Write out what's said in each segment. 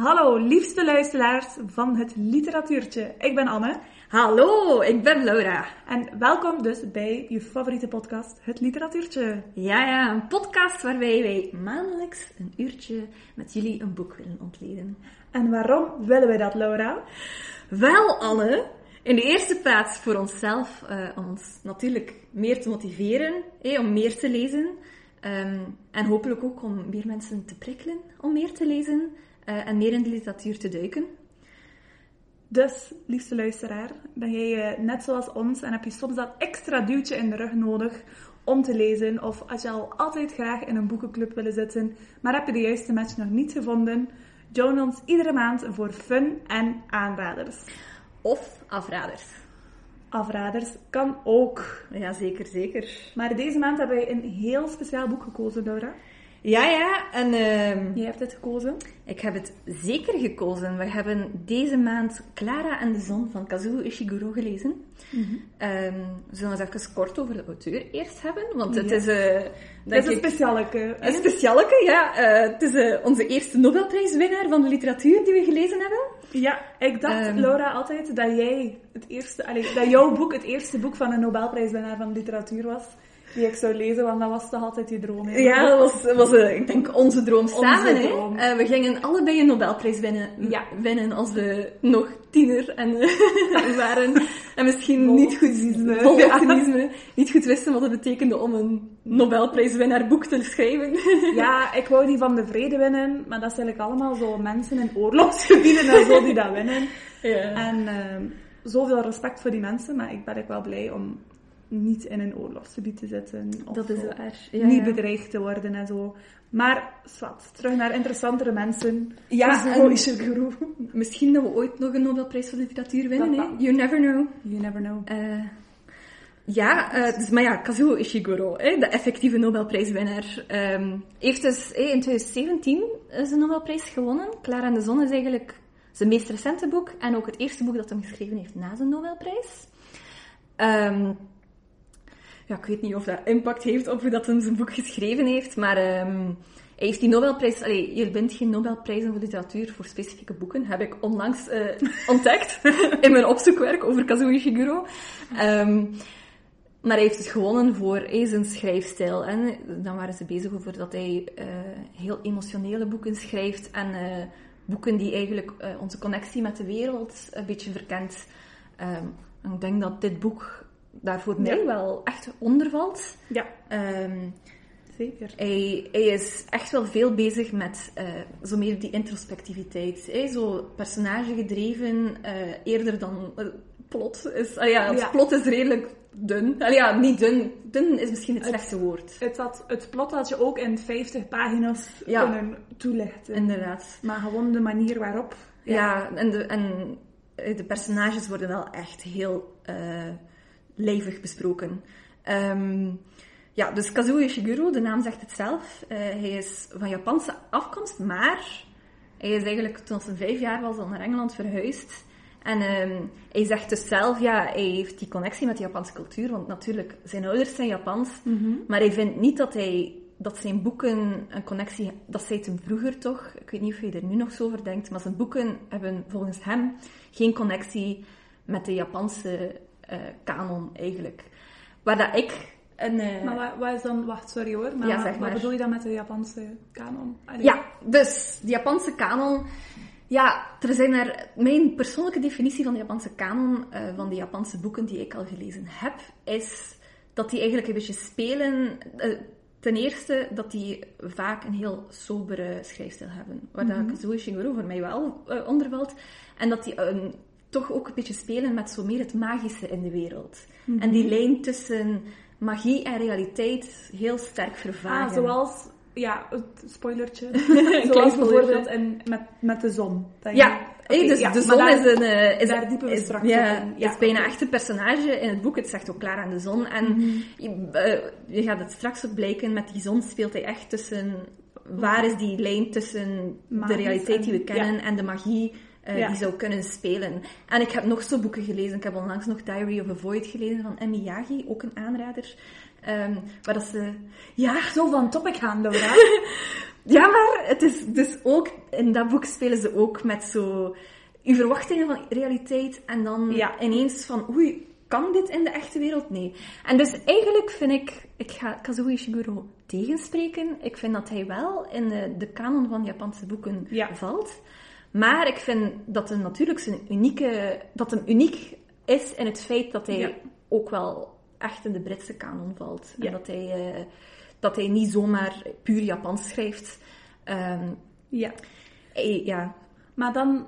Hallo, liefste luisteraars van het literatuurtje. Ik ben Anne. Hallo, ik ben Laura. En welkom dus bij je favoriete podcast, het literatuurtje. Ja, ja, een podcast waarbij wij maandelijks een uurtje met jullie een boek willen ontleden. En waarom willen we dat, Laura? Wel, Anne, in de eerste plaats voor onszelf, uh, om ons natuurlijk meer te motiveren, om meer te lezen. Um, en hopelijk ook om meer mensen te prikkelen om meer te lezen uh, en meer in de literatuur te duiken. Dus, liefste luisteraar, ben jij uh, net zoals ons en heb je soms dat extra duwtje in de rug nodig om te lezen? Of als je al altijd graag in een boekenclub willen zitten, maar heb je de juiste match nog niet gevonden? Join ons iedere maand voor fun en aanraders. Of afraders. Afraders kan ook. Ja, zeker, zeker. Maar deze maand hebben wij een heel speciaal boek gekozen, Laura. Ja, ja. En, uh, Jij hebt het gekozen? Ik heb het zeker gekozen. We hebben deze maand Clara en de Zon van Kazuo Ishiguro gelezen. Mm -hmm. um, we zullen eens even kort over de auteur eerst hebben, want het ja. is... Uh, het is een specialeke. Een specialeke, ja. Uh, het is uh, onze eerste Nobelprijswinnaar van de literatuur die we gelezen hebben. Ja, ik dacht, um, Laura, altijd dat jij het eerste... Allee, dat jouw boek het eerste boek van een Nobelprijswinnaar van de literatuur was die ik zou lezen, want dat was toch altijd je droom. Hè? Ja, dat was, was uh, ik denk onze droom Onze samen. droom. Hè? Uh, we gingen allebei een Nobelprijs winnen, Ja. winnen als we nog tiener en, uh, waren. En misschien Vol niet goed, vol Ja. niet goed wisten wat het betekende om een Nobelprijswinnaar boek te schrijven. Ja, ik wou die van de vrede winnen, maar dat zijn eigenlijk allemaal zo mensen in oorlogsgebieden en zo die dat winnen. ja. En uh, zoveel respect voor die mensen, maar ik ben ook wel blij om niet in een oorlogsgebied te zitten. Of Dat is waar. Ja, niet ja. bedreigd te worden en zo. Maar, zwart, terug naar interessantere mensen. Ja, Kazuo en- Ishiguro. Misschien dat we ooit nog een Nobelprijs voor literatuur winnen. Hè? You never know. You never know. Eh, ja, eh, dus, maar ja, Kazuo Ishiguro, hè, de effectieve Nobelprijswinnaar, ehm, heeft dus in 2017 zijn Nobelprijs gewonnen. Clara en de Zon is eigenlijk zijn meest recente boek en ook het eerste boek dat hij geschreven heeft na zijn Nobelprijs. Ehm, ja, ik weet niet of dat impact heeft op hoe dat hij zijn boek geschreven heeft, maar ehm, hij heeft die Nobelprijs... Allee, je bent geen Nobelprijzen voor literatuur voor specifieke boeken, heb ik onlangs eh, ontdekt in mijn opzoekwerk over Kazuo Ishiguro. Ehm, maar hij heeft het gewonnen voor eh, zijn schrijfstijl. En dan waren ze bezig over dat hij eh, heel emotionele boeken schrijft en eh, boeken die eigenlijk eh, onze connectie met de wereld een beetje verkent. Ehm, ik denk dat dit boek daar voor mij Ja. wel echt onder valt. Ja, Ehm, zeker. hij, hij is echt wel veel bezig met eh, zo meer die introspectiviteit. Hè? Zo personage gedreven, eh, eerder dan eh, plot. Is, ah ja, het Ja. plot is redelijk dun. Ah ja, niet dun. Dun is misschien het Het- slechte woord. Het, had, het plot had je ook in 50 pagina's Ja. kunnen toelichten. Inderdaad. Maar gewoon de manier waarop. Ja, en, de, en de personages worden wel echt heel lijvig besproken. Ehm, ja, dus Kazuo Ishiguro, de naam zegt het zelf. Eh, hij is van Japanse afkomst, maar hij is eigenlijk toen hij vijf jaar was al naar Engeland verhuisd. En ehm, hij zegt dus zelf, ja, hij heeft die connectie met de Japanse cultuur, want natuurlijk, zijn ouders zijn Japans, maar hij vindt niet dat hij dat zijn boeken een connectie, dat zei hem vroeger toch, ik weet niet of je er nu nog zo over denkt, maar zijn boeken hebben volgens hem geen connectie met de Japanse kanon eigenlijk. Waar dat ik een... eh, Maar wat, wat is dan... Wacht, sorry hoor. Maar, Ja, wat- maar. bedoel je dan met de Japanse kanon? Allee. Ja, dus de Japanse kanon. Ja, er zijn er. Mijn persoonlijke definitie van de Japanse kanon, eh, van de Japanse boeken die ik al gelezen heb, is dat die eigenlijk een beetje spelen. eh, ten eerste dat die vaak een heel sobere schrijfstijl hebben, waar dat Kazuo Ishiguro voor mij wel eh, onder valt. En dat die eh, toch ook een beetje spelen met zo meer het magische in de wereld. En die lijn tussen magie en realiteit heel sterk vervagen. Ah, zoals... Ja, het spoilertje. zoals bijvoorbeeld in, met, met de zon. denk Ja, ik. dus ja, de zon daar- is een... eh, is, daar diepen we is, straks ja, in. Ja, is bijna echt een personage in het boek. Het zegt ook klaar aan de zon. En Mhm. je, eh, je gaat het straks ook blijken, met die zon speelt hij echt tussen... Waar is die lijn tussen Magisch de realiteit die we en- kennen en de magie eh, Ja. die zou kunnen spelen? En ik heb nog zo boeken gelezen. Ik heb onlangs nog Diary of a Void gelezen van Emmy Yagi, ook een aanrader. Ehm waar dat ze... Ja, Zo van topic gaan, Laura. ja, maar Maar het is dus ook, in dat boek spelen ze ook met zo uw verwachtingen van realiteit en dan Ja. ineens van oei, kan dit in de echte wereld? Nee. En dus eigenlijk vind ik, ik ga Kazuo Ishiguro tegenspreken. Ik vind dat hij wel in de, de kanon van Japanse boeken Ja. valt. Maar ik vind dat hem natuurlijk zijn unieke, dat hem uniek is in het feit dat hij Ja. ook wel echt in de Britse kanon valt. Ja. En dat hij, eh, dat hij niet zomaar puur Japans schrijft. Ehm, Ja. hij- ja, Maar dan,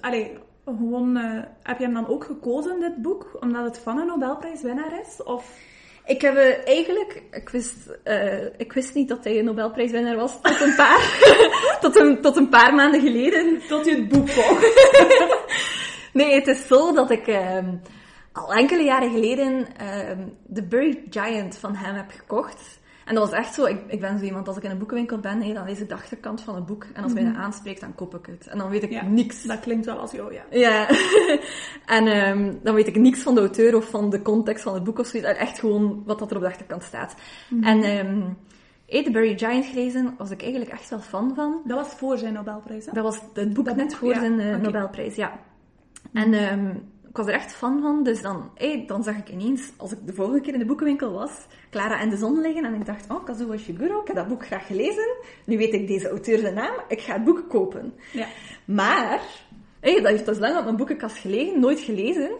allee, gewoon, eh, heb je hem dan ook gekozen, dit boek, omdat het van een Nobelprijswinnaar is? Of, Ik heb eh, eigenlijk, ik wist, eh, ik wist niet dat hij een Nobelprijswinnaar was tot een paar, tot een, tot een paar maanden geleden. tot je het boek kocht? Nee, het is zo dat ik ehm, al enkele jaren geleden ehm The Buried Giant van hem heb gekocht. En dat was echt zo, ik, ik ben zo iemand, als ik in een boekenwinkel ben, dan lees ik de achterkant van het boek. En als mij dat aanspreekt, dan koop ik het. En dan weet ik Ja. niks. Dat klinkt wel als jou, ja. Ja, en ehm, dan weet ik niks van de auteur of van de context van het boek of zoiets. Echt gewoon wat dat er op de achterkant staat. En ehm hey, The Buried Giant gelezen was ik eigenlijk echt wel fan van. Dat was voor zijn Nobelprijs, hè? Dat was het boek Dat net boek, voor ja. zijn eh. Nobelprijs, ja. En ehm, ik was er echt fan van, dus dan, hey, dan zag ik ineens, als ik de volgende keer in de boekenwinkel was, Clara en de zon liggen en ik dacht, oh, Kazuo Ishiguro, ik heb dat boek graag gelezen. Nu weet ik deze auteur zijn naam, ik ga het boek kopen. Ja. Maar, hey, dat heeft dus lang op mijn boekenkast gelegen, nooit gelezen.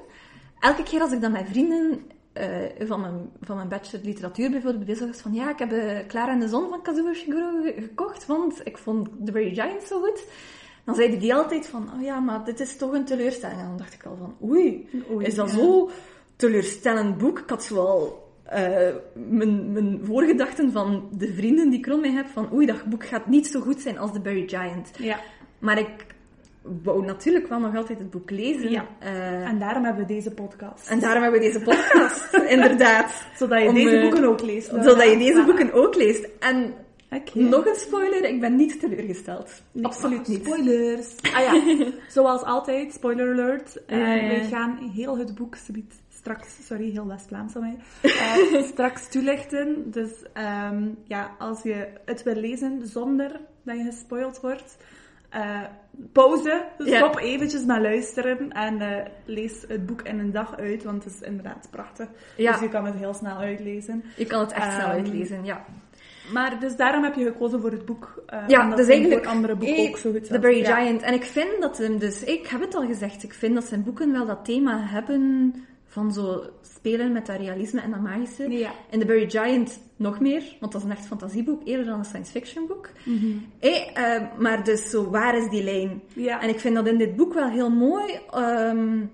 Elke keer als ik dan met vrienden eh, van, mijn, van mijn bachelor literatuur bijvoorbeeld bezig was van ja, ik heb eh, Clara en de Zon van Kazuo Ishiguro ge- gekocht, want ik vond The Very Giant zo goed. Dan zeiden die altijd van, oh ja, maar dit is toch een teleurstelling. En dan dacht ik al van, oei, Oei, is dat ja. zo teleurstellend boek? Ik had zoal eh, mijn, mijn voorgedachten van de vrienden die ik rond mij heb, van oei, dat boek gaat niet zo goed zijn als The Very Giant. Ja. Maar ik wou natuurlijk wel nog altijd het boek lezen. Ja. Eh, En daarom hebben we deze podcast. en daarom hebben we deze podcast, inderdaad. Zodat je Om, deze eh, boeken ook leest. Zodat je deze boeken ook leest. En Nog een spoiler, ik ben niet teleurgesteld. Absoluut niet. Spoilers. Ah ja, zoals altijd, spoiler alert. We gaan heel het boek straks, sorry, heel West-Vlaams van mij, eh, straks toelichten. Dus ehm, ja, als je het wil lezen zonder dat je gespoild wordt, eh, pauze, stop eventjes met luisteren en lees het boek in een dag uit, want het is inderdaad prachtig. Ja. Dus je kan het heel snel uitlezen. Je kan het echt snel Ehm, uitlezen, ja. Maar dus daarom heb je gekozen voor het boek. eh Ja, omdat dus eigenlijk... voor andere boeken ook zo goed The. Very Ja. Giant. En ik vind dat hem dus... Ik heb het al gezegd, ik vind dat zijn boeken wel dat thema hebben van zo spelen met dat realisme en dat magische. Ja. In The Very Giant nog meer, want dat is een echt fantasieboek, eerder dan een science fiction boek. Eh, eh, maar dus zo, waar is die lijn? Ja. En ik vind dat in dit boek wel heel mooi, ehm,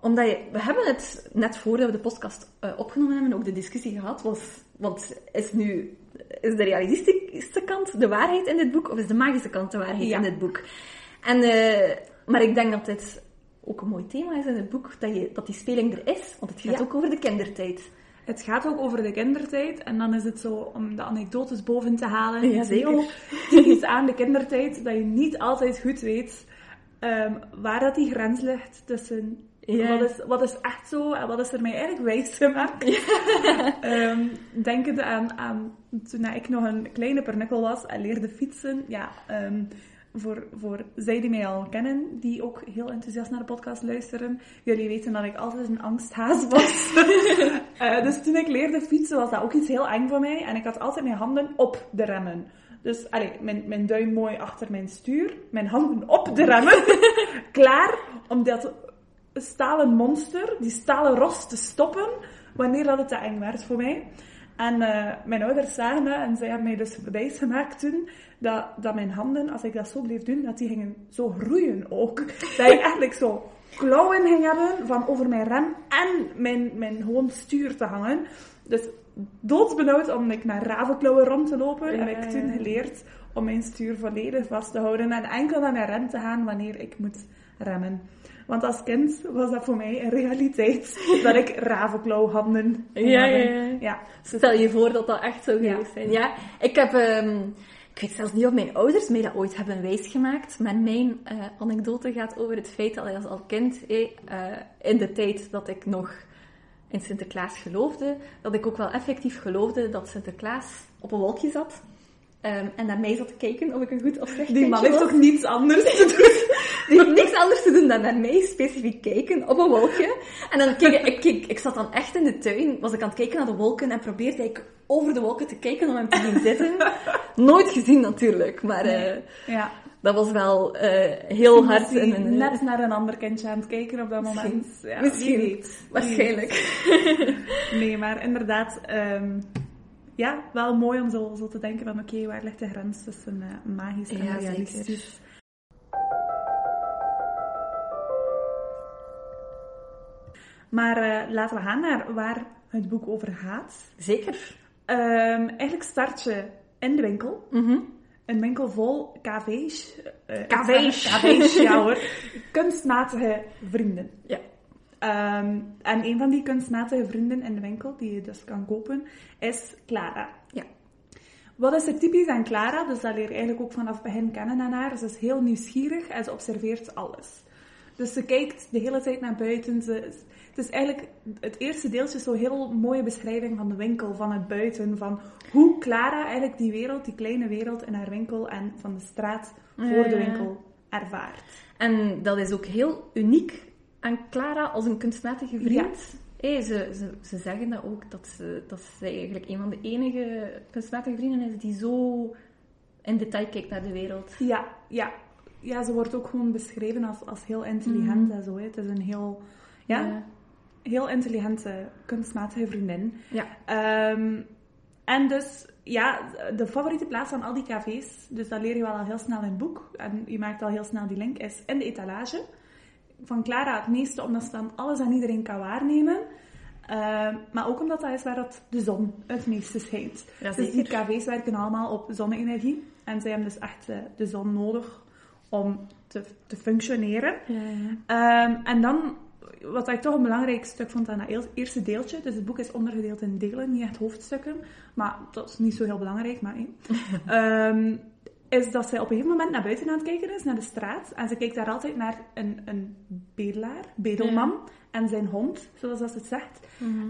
omdat je, we hebben het net voordat we de podcast opgenomen hebben, ook de discussie gehad, was, want is nu, is de realistische kant de waarheid in dit boek, of is de magische kant de waarheid Ja. in dit boek? En, eh, maar ik denk dat dit ook een mooi thema is in het boek, dat, je, dat die speling er is, want het gaat Ja. ook over de kindertijd. Het gaat ook over de kindertijd. En dan is het zo om de anekdotes boven te halen. Ja, zeker. typisch aan de kindertijd dat je niet altijd goed weet ehm, waar dat die grens ligt tussen Wat, is, wat is echt zo en wat is er mij eigenlijk wijs gemaakt. Ehm, denkende aan, aan toen ik nog een kleine pernikkel was en leerde fietsen. Ja, ehm, voor, voor zij die mij al kennen, die ook heel enthousiast naar de podcast luisteren, jullie weten dat ik altijd een angsthaas was. Eh, dus toen ik leerde fietsen was dat ook iets heel eng voor mij. En ik had altijd mijn handen op de remmen. Dus allee, mijn, mijn duim mooi achter mijn stuur, mijn handen op de remmen. Klaar om dat stalen monster, die stalen ros te stoppen, wanneer dat het te eng werd voor mij. En eh, mijn ouders zagen dat en zij hebben mij dus wijsgemaakt toen dat, dat mijn handen, als ik dat zo bleef doen, dat die gingen zo groeien ook. Dat ik eigenlijk zo klauwen ging hebben van over mijn rem en mijn, mijn gewoon stuur te hangen. Dus doodsbenauwd om ik naar ravenklauwen rond te lopen, Ja, heb ik toen geleerd om mijn stuur volledig vast te houden en enkel naar mijn rem te gaan wanneer ik moet remmen. Want als kind was dat voor mij een realiteit dat ik ravenklauwhanden ging Ja, ja, ja. ja. Stel je voor dat dat echt Ja. geweest zijn. Ja, ik heb... ehm, ik weet zelfs niet of mijn ouders mij dat ooit hebben wijsgemaakt, maar mijn eh, anekdote gaat over het feit dat als al kind, eh, eh, in de tijd dat ik nog in Sinterklaas geloofde, dat ik ook wel effectief geloofde dat Sinterklaas op een wolkje zat Ehm, en naar mij zat te kijken of ik een goed of slecht Die man heeft toch niets anders te doen? Die heeft niks anders te doen dan naar mij specifiek kijken op een wolkje. En dan keek ik, ik, keek- ik zat dan echt in de tuin, was ik aan het kijken naar de wolken en probeerde ik over de wolken te kijken om hem te zien zitten. Nooit gezien natuurlijk, maar eh, Ja. dat was wel eh, heel hard. In een, net naar een ander kindje aan het kijken op dat Misschien. moment. Ja, Misschien. Waarschijnlijk. Nee, maar inderdaad, ehm, ja, wel mooi om zo, zo te denken van oké, waar ligt de grens tussen eh, magisch en Ja, realistisch? Maar eh, laten we gaan naar waar het boek over gaat. Zeker. Ehm, eigenlijk start je in de winkel. Mhm. Een winkel vol cafés. eh, Cafés. Cafés, ja hoor. Kunstmatige vrienden. Ja. Ehm, en een van die kunstmatige vrienden in de winkel, die je dus kan kopen, is Clara. Ja. Wat is er typisch aan Clara? Dus dat leer je eigenlijk ook vanaf het begin kennen aan haar. Ze is heel nieuwsgierig en ze observeert alles. Dus ze kijkt de hele tijd naar buiten. Ze, het is eigenlijk het eerste deeltje zo'n heel mooie beschrijving van de winkel, van het buiten, van hoe Clara eigenlijk die wereld, die kleine wereld in haar winkel en van de straat voor de winkel ervaart. En dat is ook heel uniek aan Clara als een kunstmatige vriend. Hé, ze, ze, ze zeggen dat ook, dat ze, dat ze eigenlijk een van de enige kunstmatige vrienden is die zo in detail kijkt naar de wereld. Ja, ja. Ja, ze wordt ook gewoon beschreven als, als heel intelligent en zo. Hè. Het is een heel, ja, Ja. heel intelligente, kunstmatige vriendin. Ja. Ehm, en dus, ja, de favoriete plaats van al die cafés, dus dat leer je wel al heel snel in het boek, en je maakt al heel snel die link, is in de etalage. Van Clara het meeste, omdat ze dan alles en iedereen kan waarnemen. Ehm, maar ook omdat dat is waar dat de zon het meeste schijnt. Ja, dus die cafés werken allemaal op zonne-energie. En zij hebben dus echt eh, de zon nodig om te, te functioneren. Ja. Ehm, en dan, wat ik toch een belangrijk stuk vond aan dat eerste deeltje, dus het boek is ondergedeeld in delen, niet echt hoofdstukken, maar dat is niet zo heel belangrijk, maar één. Is dat zij op een gegeven moment naar buiten aan het kijken is, naar de straat, en ze kijkt daar altijd naar een, een bedelaar, bedelman, en zijn hond, zoals dat ze het zegt.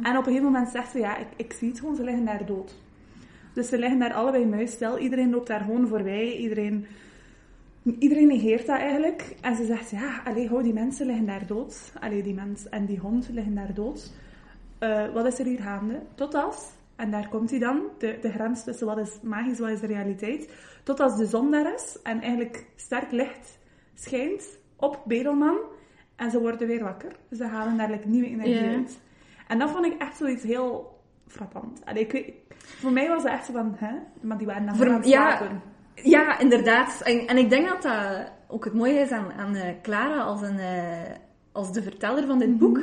En op een gegeven moment zegt ze, ja, ik, ik zie het gewoon, ze liggen daar dood. Dus ze liggen daar allebei muisstil, iedereen loopt daar gewoon voorbij, iedereen... Iedereen negeert dat eigenlijk. En ze zegt, ja, allee, hou, die mensen liggen daar dood. Allee, die mens en die hond liggen daar dood. Eh, wat is er hier gaande? Tot als, en daar komt hij dan, de, de grens tussen wat is magisch, wat is de realiteit. Tot als de zon daar is en eigenlijk sterk licht schijnt op Bedelman. En ze worden weer wakker. Dus ze halen daar like, nieuwe energie uit. En dat vond ik echt zoiets heel frappant. Allee, ik weet, voor mij was het echt zo van, hè? Maar die waren dan Voor- gewoon aan het ja, slapen. Ja, inderdaad. En, en ik denk dat dat ook het mooie is aan, aan eh, Clara als, een, eh, als de verteller van dit Mhm. boek.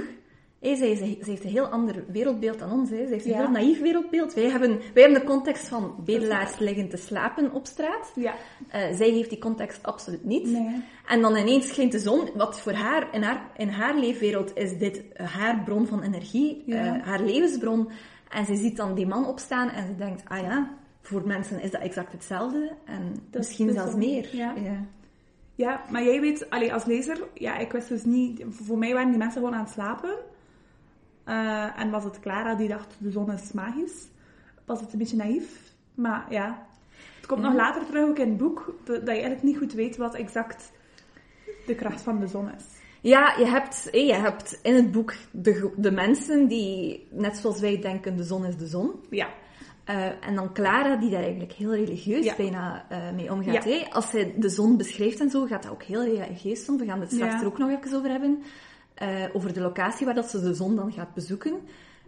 Hé, zij, zij, zij heeft een heel ander wereldbeeld dan ons. Hè. Zij heeft een Ja. heel naïef wereldbeeld. Wij hebben, wij hebben de context van bedelaars liggen te slapen op straat. Ja. Eh, zij heeft die context absoluut niet. Nee. En dan ineens schijnt de zon, wat voor haar, in haar, in haar leefwereld is dit haar bron van energie, Ja. eh, haar levensbron. En ze ziet dan die man opstaan en ze denkt, ah ja, voor mensen is dat exact hetzelfde. En Dat misschien is zelfs meer. Ja. Ja. Ja, maar jij weet, allee, als lezer, ja, ik wist dus niet, voor mij waren die mensen gewoon aan het slapen. Eh, en was het Clara die dacht, de zon is magisch. Was het een beetje naïef. Maar ja, het komt Ja. nog later terug ook in het boek, dat, je eigenlijk niet goed weet wat exact de kracht van de zon is. Ja, je hebt, hé, je hebt in het boek de, de mensen die, net zoals wij denken, de zon is de zon. Ja, Eh, en dan Clara, die daar eigenlijk heel religieus Ja. bijna eh, mee omgaat. Ja. Als zij de zon beschrijft en zo, gaat dat ook heel religieus om. We gaan het straks er ook nog even over hebben. Eh, over de locatie waar dat ze de zon dan gaat bezoeken.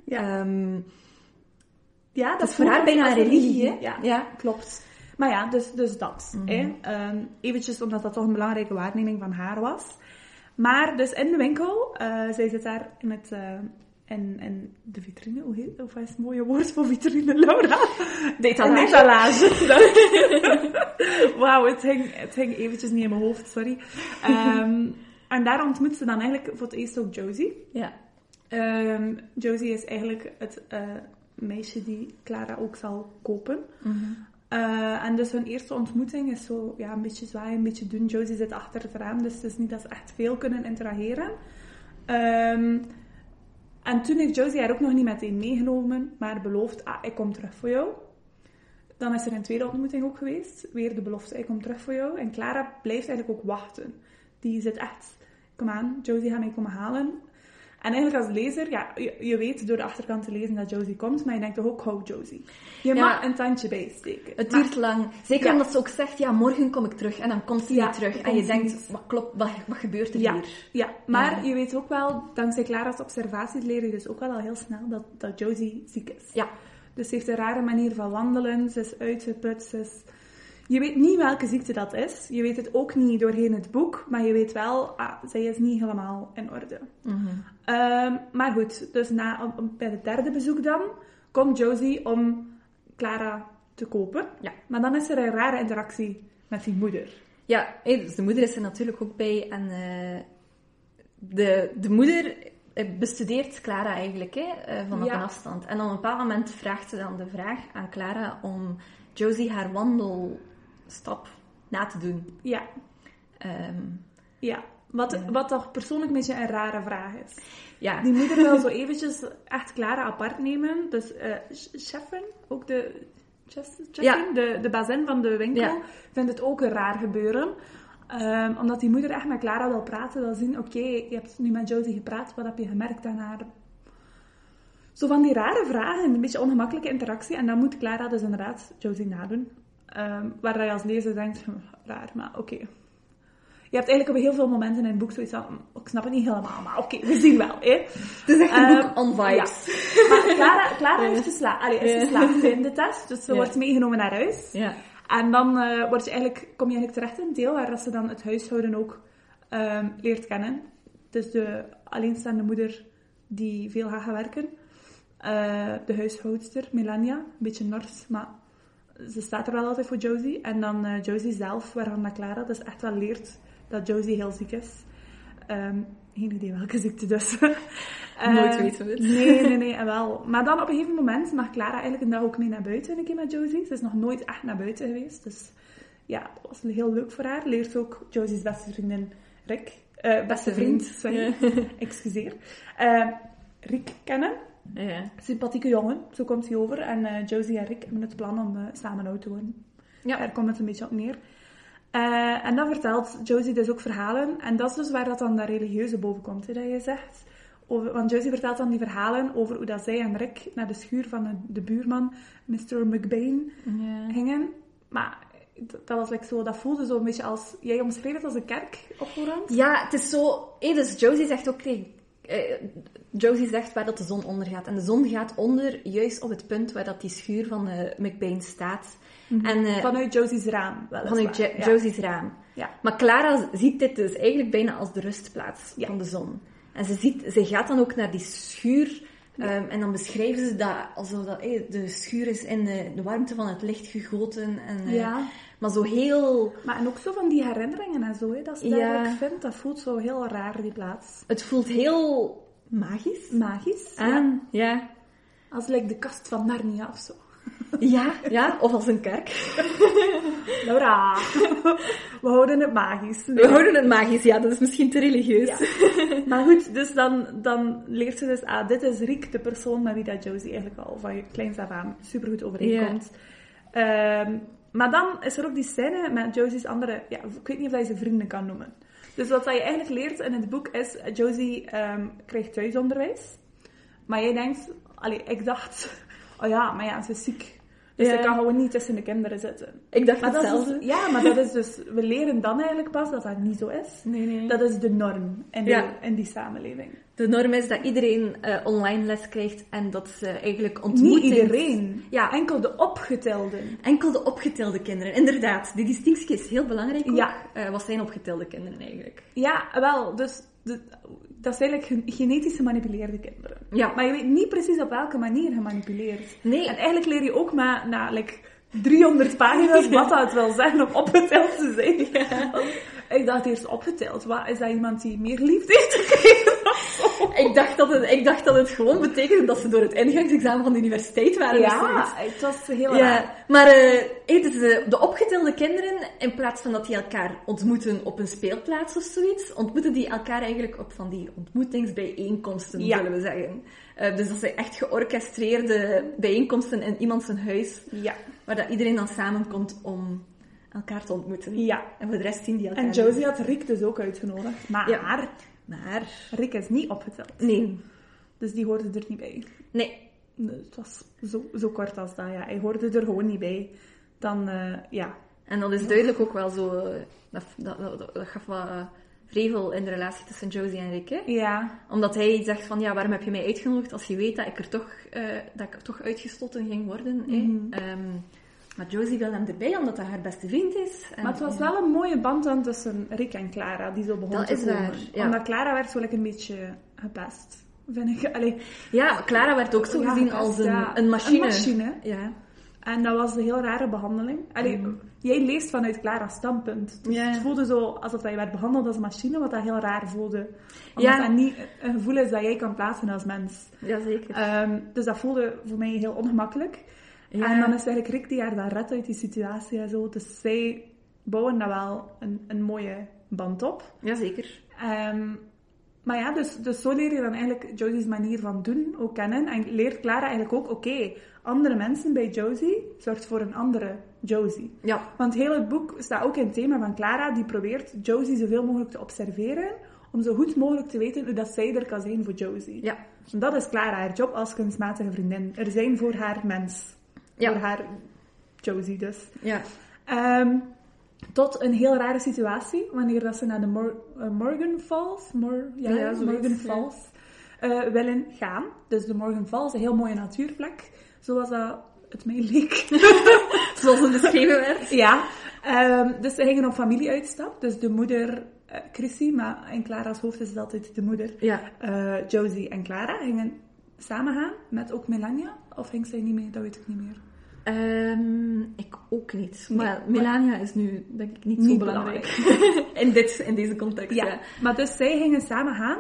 ja. Ehm, ja dat, dat is voor haar bijna een religie, hè? Ja, Ja. klopt. Maar ja, dus, dus dat. Mhm. hè. Ehm, eventjes omdat dat toch een belangrijke waarneming van haar was. Maar dus in de winkel, eh, zij zit daar in, het, eh, in, in de vitrine, hoe heet Of wat is het mooie woord voor vitrine, Laura? de etalage. etalage. Wauw, het hing, het hing eventjes niet in mijn hoofd, sorry. Ehm, en daar ontmoet ze dan eigenlijk voor het eerst ook Josie. Ja. Ehm, Josie is eigenlijk het eh, meisje die Clara ook zal kopen. Mhm. Eh, en dus hun eerste ontmoeting is zo ja, een beetje zwaaien, een beetje doen. Josie zit achter het raam, dus het is niet dat ze echt veel kunnen interageren. Ehm, en toen heeft Josie haar ook nog niet meteen meegenomen, maar beloofd, ah, ik kom terug voor jou. dan is er een tweede ontmoeting ook geweest. Weer de belofte, ik kom terug voor jou. En Clara blijft eigenlijk ook wachten. Die zit echt, kom aan, Josie gaat mij komen halen. En eigenlijk als lezer, ja, je, je weet door de achterkant te lezen dat Josie komt, maar je denkt toch ook, hou Josie. Je Ja. mag een tandje bijsteken. Het Maar- duurt lang. Zeker Ja. omdat ze ook zegt, ja, morgen kom ik terug. En dan komt ze Ja, niet terug. En je denkt, wat klopt, wat, wat gebeurt er hier? ja, maar je weet ook wel, dankzij Clara's observaties leer je dus ook wel al heel snel dat, dat Josie ziek is. Ja. Dus ze heeft een rare manier van wandelen, ze is uitgeput, ze is... Je weet niet welke ziekte dat is. Je weet het ook niet doorheen het boek, maar je weet wel, ah, zij is niet helemaal in orde. Mhm. Ehm, maar goed, dus na, bij het derde bezoek dan, komt Josie om Clara te kopen. Ja. Maar dan is er een rare interactie met die moeder. Ja, dus de moeder is er natuurlijk ook bij. En eh, de, de moeder eh, bestudeert Clara eigenlijk hè, eh, vanaf Ja. een afstand. En op een bepaald moment vraagt ze dan de vraag aan Clara om Josie haar wandelstap na te doen. Ja, Ehm, ja. Wat, wat toch persoonlijk een beetje een rare vraag is. ja. Die moeder wil zo eventjes echt Clara apart nemen. Dus eh Chefin, ook de, Ja. de, de bazin van de winkel, Ja. vindt het ook een raar gebeuren. Ehm, omdat die moeder echt met Clara wil praten, wil zien, oké, je hebt nu met Josie gepraat, wat heb je gemerkt aan haar? Zo van die rare vragen, een beetje ongemakkelijke interactie. En dan moet Clara dus inderdaad Josie nadoen. Ehm, waar je als lezer denkt, raar, maar oké. Je hebt eigenlijk op heel veel momenten in het boek zoiets van, hm, ik snap het niet helemaal, maar oké, we zien wel. Hè? Het is echt een Ehm, boek on vibes. Maar Clara, Clara heeft gesla Allee, is geslaagd in de test, dus ze wordt meegenomen naar huis. Ja. En dan word je eigenlijk, kom je eigenlijk terecht in een deel waar dat ze dan het huishouden ook ehm, leert kennen. Dus de alleenstaande moeder die veel gaat gaan werken. Eh, de huishoudster, Melania, een beetje nors, maar ze staat er wel altijd voor Josie. En dan eh, Josie zelf, waarvan dat Clara dus echt wel leert dat Josie heel ziek is. Ehm, geen idee welke ziekte dus. Nooit Ehm, weten we het. Nee, nee, nee, en wel. Maar dan op een gegeven moment mag Clara eigenlijk een dag ook mee naar buiten een keer met Josie. Ze is nog nooit echt naar buiten geweest, dus ja, dat was heel leuk voor haar. Leert ook Josie's beste vriendin Rick, eh, beste vriend, sorry, excuseer, eh, Rick kennen. Ja. Sympathieke jongen, zo komt hij over. En eh, Josie en Rick hebben het plan om eh, samen oud te worden. Ja. Daar komt het een beetje op neer. Eh, en dan vertelt Josie dus ook verhalen. En dat is dus waar dat dan dat religieuze boven komt, hè, dat je zegt. Over, want Josie vertelt dan die verhalen over hoe dat zij en Rick naar de schuur van de, de buurman, Mr. McBain, Ja. gingen. Maar dat, was like zo, dat voelde zo een beetje als... Jij omschreef het als een kerk op voorhand. Ja, het is zo... Hé, dus Josie zegt ook... tegen- eh, Josie zegt waar dat de zon ondergaat. En de zon gaat onder juist op het punt waar dat die schuur van eh McBain staat. En, eh, Vanuit Josie's raam, vanuit Jo- ja. Josie's raam. Ja. Maar Clara ziet dit dus eigenlijk bijna als de rustplaats Ja. van de zon. En ze, ziet, ze gaat dan ook naar die schuur. ehm, en dan beschrijven ze dat alsof dat, de schuur is in de, de warmte van het licht gegoten. En, Ja. Maar zo heel... Maar en ook zo van die herinneringen en zo, hè, dat ze dat Ja. eigenlijk vindt. Dat voelt zo heel raar, die plaats. Het voelt heel magisch Magisch. Ja. aan. Ja. Als like, de kast van Narnia of zo. Ja, ja, of als een kerk. Laura, we houden het magisch. We houden het magisch, ja, dat is misschien te religieus. Ja. Maar goed, dus dan, dan leert ze dus, ah, dit is Riek, de persoon met wie dat Josie eigenlijk al van je kleins af aan supergoed overeenkomt. Ehm, maar dan is er ook die scène met Josie's andere, ja, ik weet niet of je ze vrienden kan noemen. Dus wat dat je eigenlijk leert in het boek is, Josie ehm, krijgt thuisonderwijs. Maar jij denkt, allee, ik dacht, oh ja, maar ja, ze is ziek. Dus Ja. ze kan gewoon niet tussen de kinderen zitten. Ik dacht Maar dat is hetzelfde. dus- ja, maar dat is dus, we leren dan eigenlijk pas dat dat niet zo is. Nee, nee. Dat is de norm in, Ja. in die samenleving. De norm is dat iedereen eh, online les krijgt en dat ze eigenlijk ontmoetings... Niet iedereen. Ja. Enkel de opgetelden. Enkel de opgetelde kinderen. Inderdaad, die distinctie is heel belangrijk ook. Ja. Eh, wat zijn opgetelde kinderen eigenlijk? Ja, wel. Dus de, dat zijn eigenlijk gen- genetisch gemanipuleerde kinderen. Ja. Maar je weet niet precies op welke manier gemanipuleerd. Nee. En eigenlijk leer je ook maar na like, 300 pagina's wat dat wil zeggen om opgeteld te zijn. Ik dacht eerst opgeteld. Wat, is dat iemand die meer liefde heeft gekregen? Ik dacht, dat het, ik dacht dat het gewoon betekende dat ze door het ingangsexamen van de universiteit waren. Ja, het was heel raar. Ja, maar hey, dus, eh, de opgetelde kinderen, in plaats van dat die elkaar ontmoeten op een speelplaats of zoiets, ontmoeten die elkaar eigenlijk op van die ontmoetingsbijeenkomsten, Ja. zullen we zeggen. Eh, dus dat zijn echt georchestreerde bijeenkomsten in iemand zijn huis. Ja. Waar dat iedereen dan samenkomt om elkaar te ontmoeten. Ja. En voor de rest zien die elkaar En niet. Josie had Rick dus ook uitgenodigd. Maar Ja. Maar, Rick is niet opgeteld. nee. Dus die hoorde er niet bij. Nee. Nee, Het was zo, zo kort als dat, ja. Hij hoorde er gewoon niet bij. Dan, eh, ja. En dat is duidelijk ook wel zo... eh, Dat, dat, dat, dat gaf wat eh, vrevel in de relatie tussen Josie en Rick, hè? Ja. Omdat hij zegt van, ja, waarom heb je mij uitgenodigd als je weet dat ik er toch, eh, dat ik er toch uitgestoten ging worden, hè? Mhm. Ehm, maar Josie wil hem erbij, omdat hij haar beste vriend is. En- Maar het was wel een mooie band dan tussen Rick en Clara, die zo begon Dat te is komen. waar, ja. Omdat Clara werd zo lekker een beetje gepest, vind ik. Allee, Ja, Clara werd ook zo ja, gezien als een, ja. een machine. Een machine. Ja. En dat was een heel rare behandeling. Allee, Mhm. Jij leest vanuit Clara's standpunt. Dus. Het voelde zo alsof je werd behandeld als een machine, wat dat heel raar voelde. Omdat Ja. dat niet een gevoel is dat jij kan plaatsen als mens. Jazeker. Ehm, dus dat voelde voor mij heel ongemakkelijk. Ja. En dan is eigenlijk Rick die haar dan redt uit die situatie en zo. Dus zij bouwen daar wel een, een mooie band op. Jazeker. Ehm, maar ja, dus, dus zo leer je dan eigenlijk Josie's manier van doen ook kennen. En leert Clara eigenlijk ook, oké, andere mensen bij Josie zorgt voor een andere Josie. Ja. Want heel het boek staat ook in het thema van Clara, die probeert Josie zoveel mogelijk te observeren, om zo goed mogelijk te weten hoe dat zij er kan zijn voor Josie. Ja. En dat is Clara, haar job als kunstmatige vriendin. Er zijn voor haar mens. Ja. Voor haar Josie dus. Ja. Ehm, tot een heel rare situatie, wanneer dat ze naar de Mor- eh, Morgan Falls, Mor ja, Morgan. Falls eh, willen gaan. Dus de Morgan Falls, een heel mooie natuurplek, zoals dat het mij leek. Zoals het beschreven werd. ja, ehm, dus ze gingen op familieuitstap. Dus de moeder, eh Chrissy, maar in Clara's hoofd is het altijd de moeder. Ja. Eh, Josie en Clara gingen samen gaan, met ook Melania. Of ging zij niet mee? Dat weet ik niet meer. Ehm, ik ook niet. Nee, Maar Melania is nu, denk ik, niet, zo belangrijk. in, dit, in deze context, ja. Ja, maar dus zij gingen samen gaan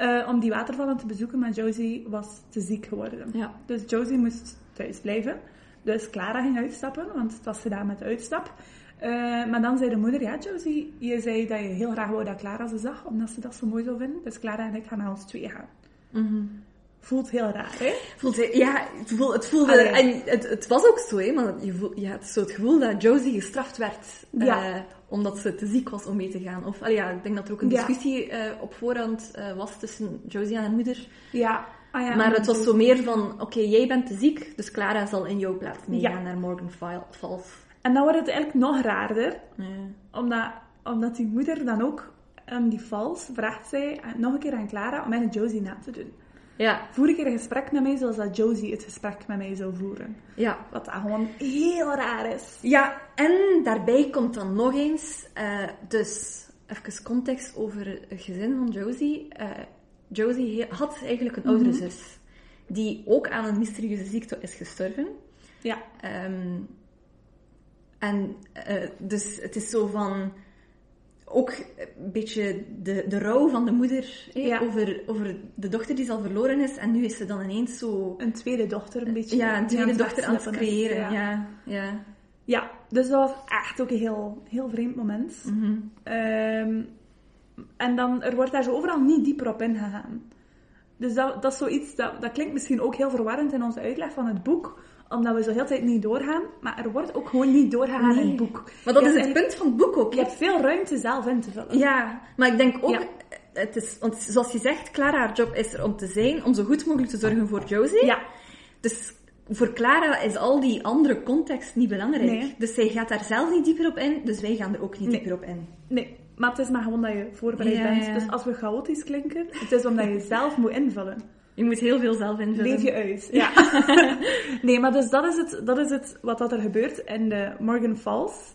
eh, om die watervallen te bezoeken, maar Josie was te ziek geworden. Ja. Dus Josie moest thuis blijven. Dus Clara ging uitstappen, want het was gedaan met de uitstap. Eh, maar dan zei de moeder, ja Josie, je zei dat je heel graag wou dat Clara ze zag, omdat ze dat zo mooi zou vinden. Dus Clara en ik gaan naar ons twee gaan. Mhm. Voelt heel raar, hè? Voelt ja, het voelde, het voelde Allee. en het, het was ook zo, hè, maar je, voel, je had zo het gevoel dat Josie gestraft werd, Ja. eh, omdat ze te ziek was om mee te gaan. Of, allee, ja, ik denk dat er ook een Ja. discussie eh, op voorhand eh, was tussen Josie en haar moeder. Ja. Ah, ja maar het was zo meer van, oké, jij bent te ziek, dus Clara zal in jouw plaats meegaan Ja. naar Morgan Fal- Falls. En dan wordt het eigenlijk nog raarder, Ja. Omdat, omdat die moeder dan ook aan die vals vraagt zij nog een keer aan Clara om eigenlijk Josie na te doen. Ja, Voer keer een gesprek met mij zoals dat Josie het gesprek met mij zou voeren. ja. Wat dat gewoon heel raar is. Ja, en daarbij komt dan nog eens, eh, dus even context over het gezin van Josie. Eh, Josie had eigenlijk een oudere zus, die ook aan een mysterieuze ziekte is gestorven. Ja. Ehm, en eh, dus het is zo van ook een beetje de, de rouw van de moeder Ja. over, over de dochter die al verloren is. En nu is ze dan ineens zo Een tweede dochter een beetje. ja, een tweede dochter aan het is. creëren. Ja. Ja, ja. Ja, dus dat was echt ook een heel, heel vreemd moment. Mhm. Ehm, en dan, er wordt daar zo overal niet dieper op ingegaan. Dus dat, dat is zoiets, dat, dat klinkt misschien ook heel verwarrend in onze uitleg van het boek, omdat we zo heel tijd niet doorgaan, maar er wordt ook gewoon niet doorgegaan in het boek. Maar dat is het punt van het boek ook. Je hebt veel ruimte zelf in te vullen. Ja, maar ik denk ook, Ja. het is, want zoals je zegt, Clara, haar job is er om te zijn, om zo goed mogelijk te zorgen voor Josie. Ja, Dus voor Clara is al die andere context niet belangrijk. Nee. Dus zij gaat daar zelf niet dieper op in, dus wij gaan er ook niet Nee. dieper op in. nee. Maar het is maar gewoon dat je voorbereid Ja, bent. ja. Dus als we chaotisch klinken, het is omdat je zelf moet invullen. Je moet heel veel zelf invullen. Leef je uit. Ja. nee, maar dus dat is het, dat is het wat dat er gebeurt in de Morgan Falls.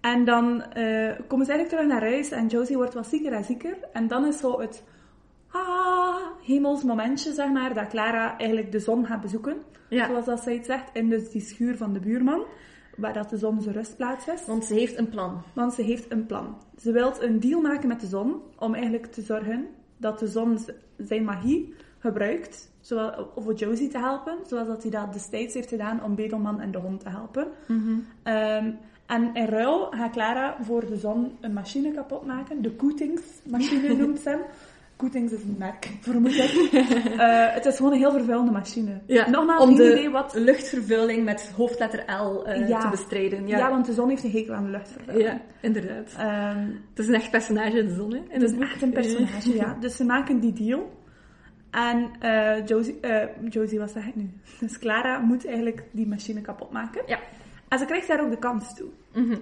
En dan eh, komen ze eigenlijk terug naar huis en Josie wordt wat zieker en zieker. En dan is zo het ah, hemels momentje, zeg maar, dat Clara eigenlijk de zon gaat bezoeken. Ja. Zoals dat zij het zegt, in dus die schuur van de buurman, waar dat de zon zijn rustplaats is. Want ze heeft een plan. Want ze heeft een plan. Ze wil een deal maken met de zon om eigenlijk te zorgen dat de zon zijn magie gebruikt zowel, om voor Josie te helpen, zoals dat hij dat destijds heeft gedaan om Bedelman en de hond te helpen. Ehm, en in ruil gaat Clara voor de zon een machine kapot maken. De Koetingsmachine noemt ze hem. Koetings is een merk, vermoed ik. Eh, het is gewoon een heel vervuilende machine. Ja, Nogmaals, om de idee wat... luchtvervuiling met hoofdletter L eh, Ja. te bestrijden. Ja. Ja, want de zon heeft een hekel aan de luchtvervuiling. Ja, inderdaad. Ehm, Het is een echt personage in de zon, hè? In het is boek. echt een personage, ja. Dus ze maken die deal. En eh, Josie, eh, Josie, wat zeg ik nu? Dus Clara moet eigenlijk die machine kapot maken. Ja. En ze krijgt daar ook de kans toe. Mhm.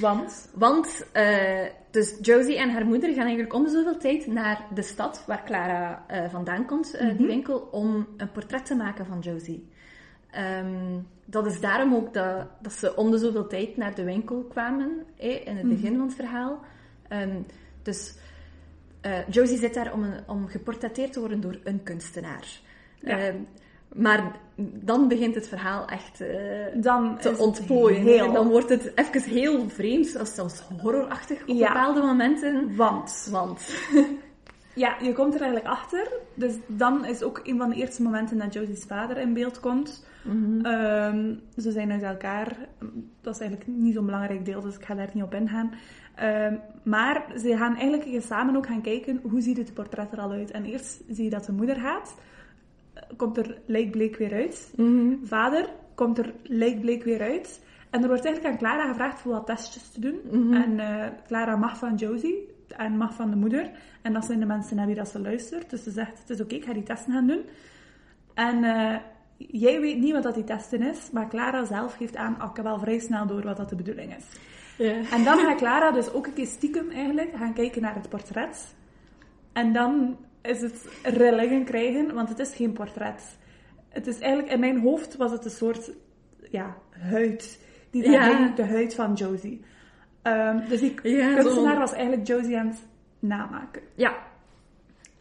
Want... Want eh, dus Josie en haar moeder gaan eigenlijk om de zoveel tijd naar de stad waar Clara eh, vandaan komt, Mhm. die winkel, om een portret te maken van Josie. Ehm, dat is daarom ook dat, dat ze om de zoveel tijd naar de winkel kwamen, eh, in het Mhm. begin van het verhaal. Ehm, dus eh, Josie zit daar om, een, om geportretteerd te worden door een kunstenaar. Ja. Ehm, maar dan begint het verhaal echt eh, Dan te ontplooien. heel- En dan wordt het even heel vreemd, zelfs horrorachtig op Ja. bepaalde momenten. Want... Want, Ja, je komt er eigenlijk achter. Dus dan is ook een van de eerste momenten dat Josie's vader in beeld komt. Ehm, ze zijn uit elkaar. Dat is eigenlijk niet zo'n belangrijk deel, dus ik ga daar niet op ingaan. Ehm, maar ze gaan eigenlijk samen ook gaan kijken hoe ziet het portret er al uit. En eerst zie je dat de moeder gaat. Komt er lijkbleek weer uit. Vader komt er lijkbleek weer uit. En er wordt eigenlijk aan Clara gevraagd voor wat testjes te doen. En eh, Clara mag van Josie en mag van de moeder. En dat zijn de mensen naar wie dat ze luistert. Dus ze zegt, het is oké, ik ga die testen gaan doen. En eh, jij weet niet wat dat die testen is, maar Clara zelf geeft aan, oh, ik heb wel vrij snel door wat dat de bedoeling is. Ja. En dan gaat Clara dus ook een keer stiekem eigenlijk gaan kijken naar het portret. En dan is het rillingen krijgen, want het is geen portret. Het is eigenlijk, in mijn hoofd was het een soort ja, huid. Die daar Ja. hing, de huid van Josie. Ehm, dus die Ja, kunstenaar zo. was eigenlijk Josie aan het namaken. ja,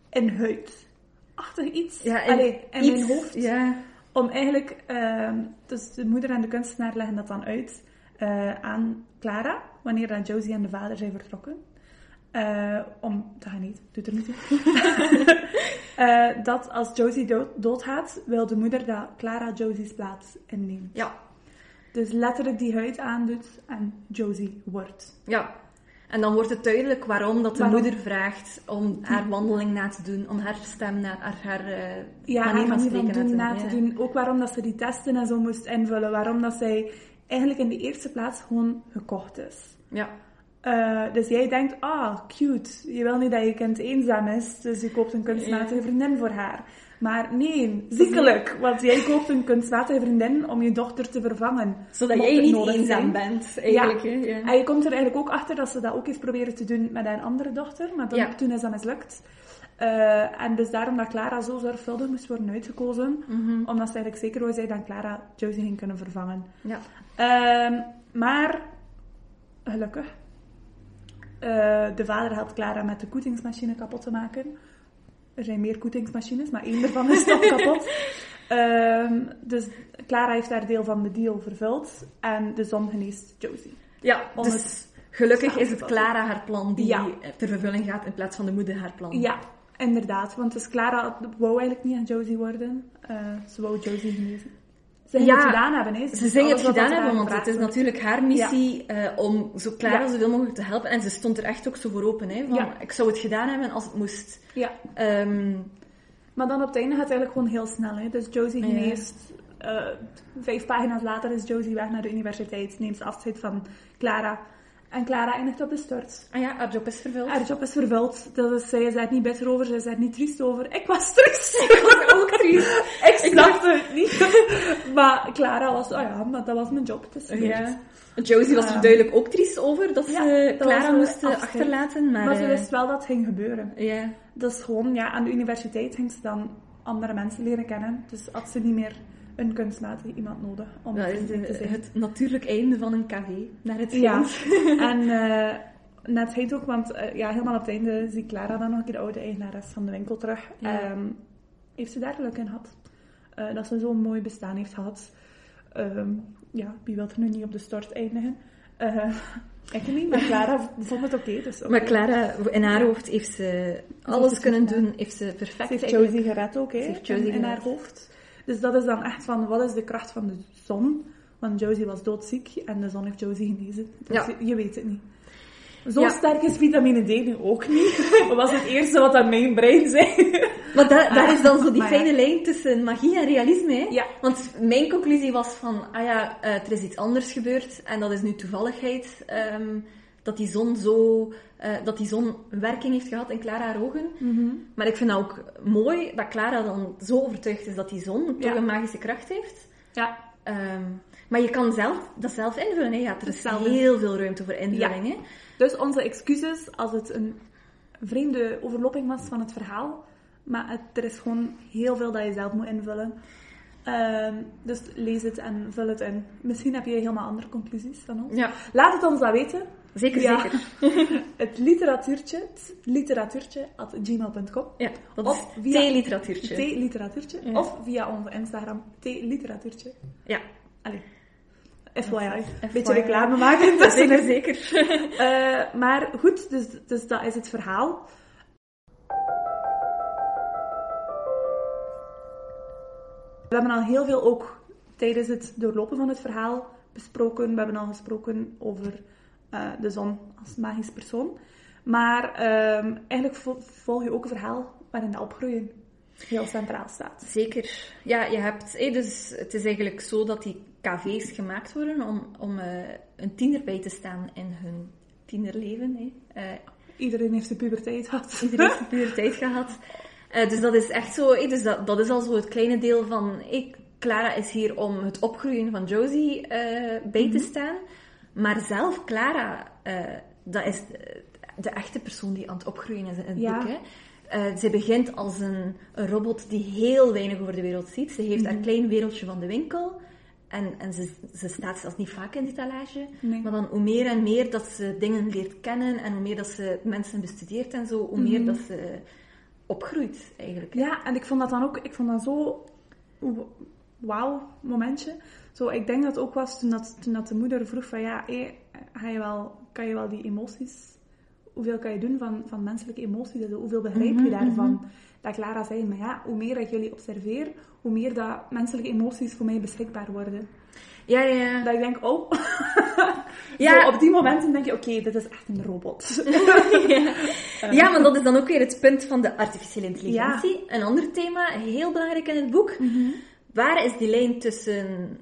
In huid. Achtig iets. ja en Allee, in iets- mijn hoofd. Ja, Om eigenlijk, ehm, dus de moeder en de kunstenaar leggen dat dan uit eh, aan Clara, wanneer dat Josie en de vader zijn vertrokken. Eh, om te gaan eten, doet er niet toe. Eh, dat als Josie dood, doodgaat, wil de moeder dat Clara Josie's plaats inneemt. ja, Dus letterlijk die huid aandoet en Josie wordt. ja. En dan wordt het duidelijk waarom dat de Waarom? moeder vraagt om haar wandeling na te doen, om haar stem na, haar, haar eh, Ja, manier haar van van spreken doen, na na te te doen. doen. Ook waarom dat ze die testen en zo moest invullen. Waarom dat zij eigenlijk in de eerste plaats gewoon gekocht is. Ja. Eh, dus jij denkt, ah, cute. Je wil niet dat je kind eenzaam is, dus je koopt een kunstmatige vriendin voor haar. Maar nee, ziekelijk. Want jij koopt een kunstmatige vriendin om je dochter te vervangen. Zodat jij niet eenzaam bent, eigenlijk. hè, Ja. En je komt er eigenlijk ook achter dat ze dat ook heeft proberen te doen met een andere dochter. Maar dan, Ja. toen is dat mislukt. Eh, en dus daarom dat Clara zo zorgvuldig moest worden uitgekozen. Mhm. Omdat ze eigenlijk zeker wou zijn dat Clara Josie ging kunnen vervangen. ja. Ehm, maar, gelukkig, eh, de vader helpt Clara met de koetingsmachine kapot te maken. Er zijn meer koetingsmachines, maar één ervan is toch kapot. Ehm, dus Clara heeft haar deel van de deal vervuld en de zon geneest Josie. Ja, Om dus het gelukkig is het Clara haar plan die Ja. ter vervulling gaat in plaats van de moeder haar plan. Ja, inderdaad. Want dus Clara wou eigenlijk niet aan Josie worden. Eh, ze wou Josie genezen. Ze ging Ja, het gedaan hebben. Hè. Ze zijn het gedaan hebben, want het is wordt. natuurlijk haar missie eh, om zo Clara Ja. zoveel mogelijk te helpen. En ze stond er echt ook zo voor open. Hè, van. Ik zou het gedaan hebben als het moest. Ja. Ehm, Maar dan op het einde gaat het eigenlijk gewoon heel snel. Hè? Dus Josie geneest. eh, vijf pagina's later is Josie weg naar de universiteit. Neemt ze afscheid van Clara. En Clara eindigt op de stort. ah ja, haar job is vervuld. Haar job is vervuld. Dus zij is daar niet bitter over. Zij is daar niet triest over. Ik was triest. Ik was ook triest. ik snapte het niet. maar Clara was... Oh ja, maar dat was mijn job. Het is gebeurd. Ja. Josie was er duidelijk ook triest over dat ze dat Clara was, moest eh, eh, achterlaten. Maar, Maar ze eh, wist wel dat het ging gebeuren. ja. Dus gewoon, ja, aan de universiteit ging ze dan andere mensen leren kennen. Dus had ze niet meer een kunstmatig iemand nodig om is vriendelijk te zijn. het natuurlijk einde van een café, naar het Ja, en eh net heet ook, want eh, ja, helemaal op het einde zie Clara dan nog een keer de oude eigenares van de winkel terug. Ja. Ehm, heeft ze daar geluk in gehad. Eh, dat ze zo'n mooi bestaan heeft gehad. Ehm, ja, wie wil er nu niet op de stort eindigen? Ik niet, maar Clara vond het oké. dus. Maar Clara, in haar hoofd heeft ze alles het kunnen doen. Heeft ze perfect Ze heeft Josie gered ook, hè, Ze heeft in, Josie in haar hoofd. Dus dat is dan echt van, wat is de kracht van de zon? Want Josie was doodziek en de zon heeft Josie genezen. Dus Ja. je, weet het niet. Zo Ja. sterk is vitamine D nu ook niet. Dat was het eerste wat aan mijn brein zei. Maar da- daar is dan zo die ja. fijne lijn tussen magie en realisme. Hè? Ja. Want mijn conclusie was van, ah ja, eh, er is iets anders gebeurd en dat is nu toevalligheid. ehm, dat die zon zo, eh, dat die zon werking heeft gehad in Clara haar ogen. Maar ik vind dat ook mooi dat Clara dan zo overtuigd is dat die zon toch Ja. een magische kracht heeft. Ja, Ehm, maar je kan zelf, dat zelf invullen. Hè? Ja, er is Zelf. heel veel ruimte voor invulling. Hè? dus onze excuses als het een vreemde overlopping was van het verhaal. Maar het, er is gewoon heel veel dat je zelf moet invullen. Ehm, dus lees het en vul het in. Misschien heb je helemaal andere conclusies van ons. Ja, Laat het ons dat weten. Zeker, Ja. zeker. Het literatuurtje, het literatuurtje at gmail.com. Ja, dat Of is. T-literatuurtje. Ja. Of via onze Instagram, T-literatuurtje. Ja, Allee. FYI. Een beetje reclame maken. Dus zeker, zeker. Eh, maar goed, dus, dus dat is het verhaal. We hebben al heel veel ook tijdens het doorlopen van het verhaal besproken. We hebben al gesproken over eh, de zon als magisch persoon. Maar ehm, eigenlijk vo- volg je ook een verhaal waarin de opgroeien heel centraal staat. Zeker. Ja, je hebt... dus het is eigenlijk zo dat die KV's gemaakt worden om, om eh, een tiener bij te staan in hun tienerleven. Eh, Iedereen heeft de puberteit gehad. iedereen heeft de puberteit gehad. Eh, dus dat is echt zo... dus dat, dat is al zo het kleine deel van... hé, Clara is hier om het opgroeien van Josie bij te staan. Maar zelf, Clara, eh, dat is de, de echte persoon die aan het opgroeien is in het Ja. boek. Hè. Eh, ze begint als een, een robot die heel weinig over de wereld ziet. Ze heeft haar klein wereldje van de winkel. En, en ze, ze staat zelfs niet vaak in die etalage. Nee. Maar dan hoe meer en meer dat ze dingen leert kennen en hoe meer dat ze mensen bestudeert en zo, hoe meer dat ze opgroeit eigenlijk. hè. Ja, en ik vond dat dan ook, ik vond dat zo wauw momentje. Zo, ik denk dat het ook was toen, dat, toen dat de moeder vroeg van ja, hé, ga je wel, kan je wel die emoties, hoeveel kan je doen van, van menselijke emoties, hoeveel begrijp je daarvan? Dat Clara zei, maar ja, hoe meer dat ik jullie observeer, hoe meer dat menselijke emoties voor mij beschikbaar worden. Ja, ja, ja. Dat ik denk, oh, Ja. Zo, op die momenten denk je, oké, dit is echt een robot. Ja, maar dat is dan ook weer het punt van de artificiële intelligentie. Een ander thema, heel belangrijk in het boek. Waar is die lijn tussen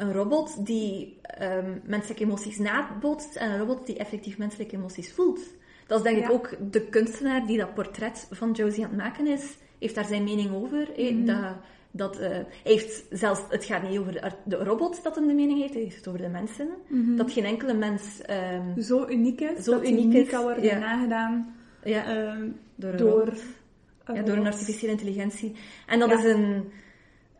een robot die ehm, menselijke emoties nabootst en een robot die effectief menselijke emoties voelt? Dat is denk ik ook de kunstenaar die dat portret van Josie aan het maken is, heeft daar zijn mening over. hè. Dat, dat, eh, heeft zelfs, het gaat niet over de, robot dat hem de mening heeft, hij heeft het over de mensen. Dat geen enkele mens ehm, Zo uniek is, Zo dat uniek is, kan worden ja. nagedaan ja, ehm, door een door. Ja, door een artificiële intelligentie. En dat is een,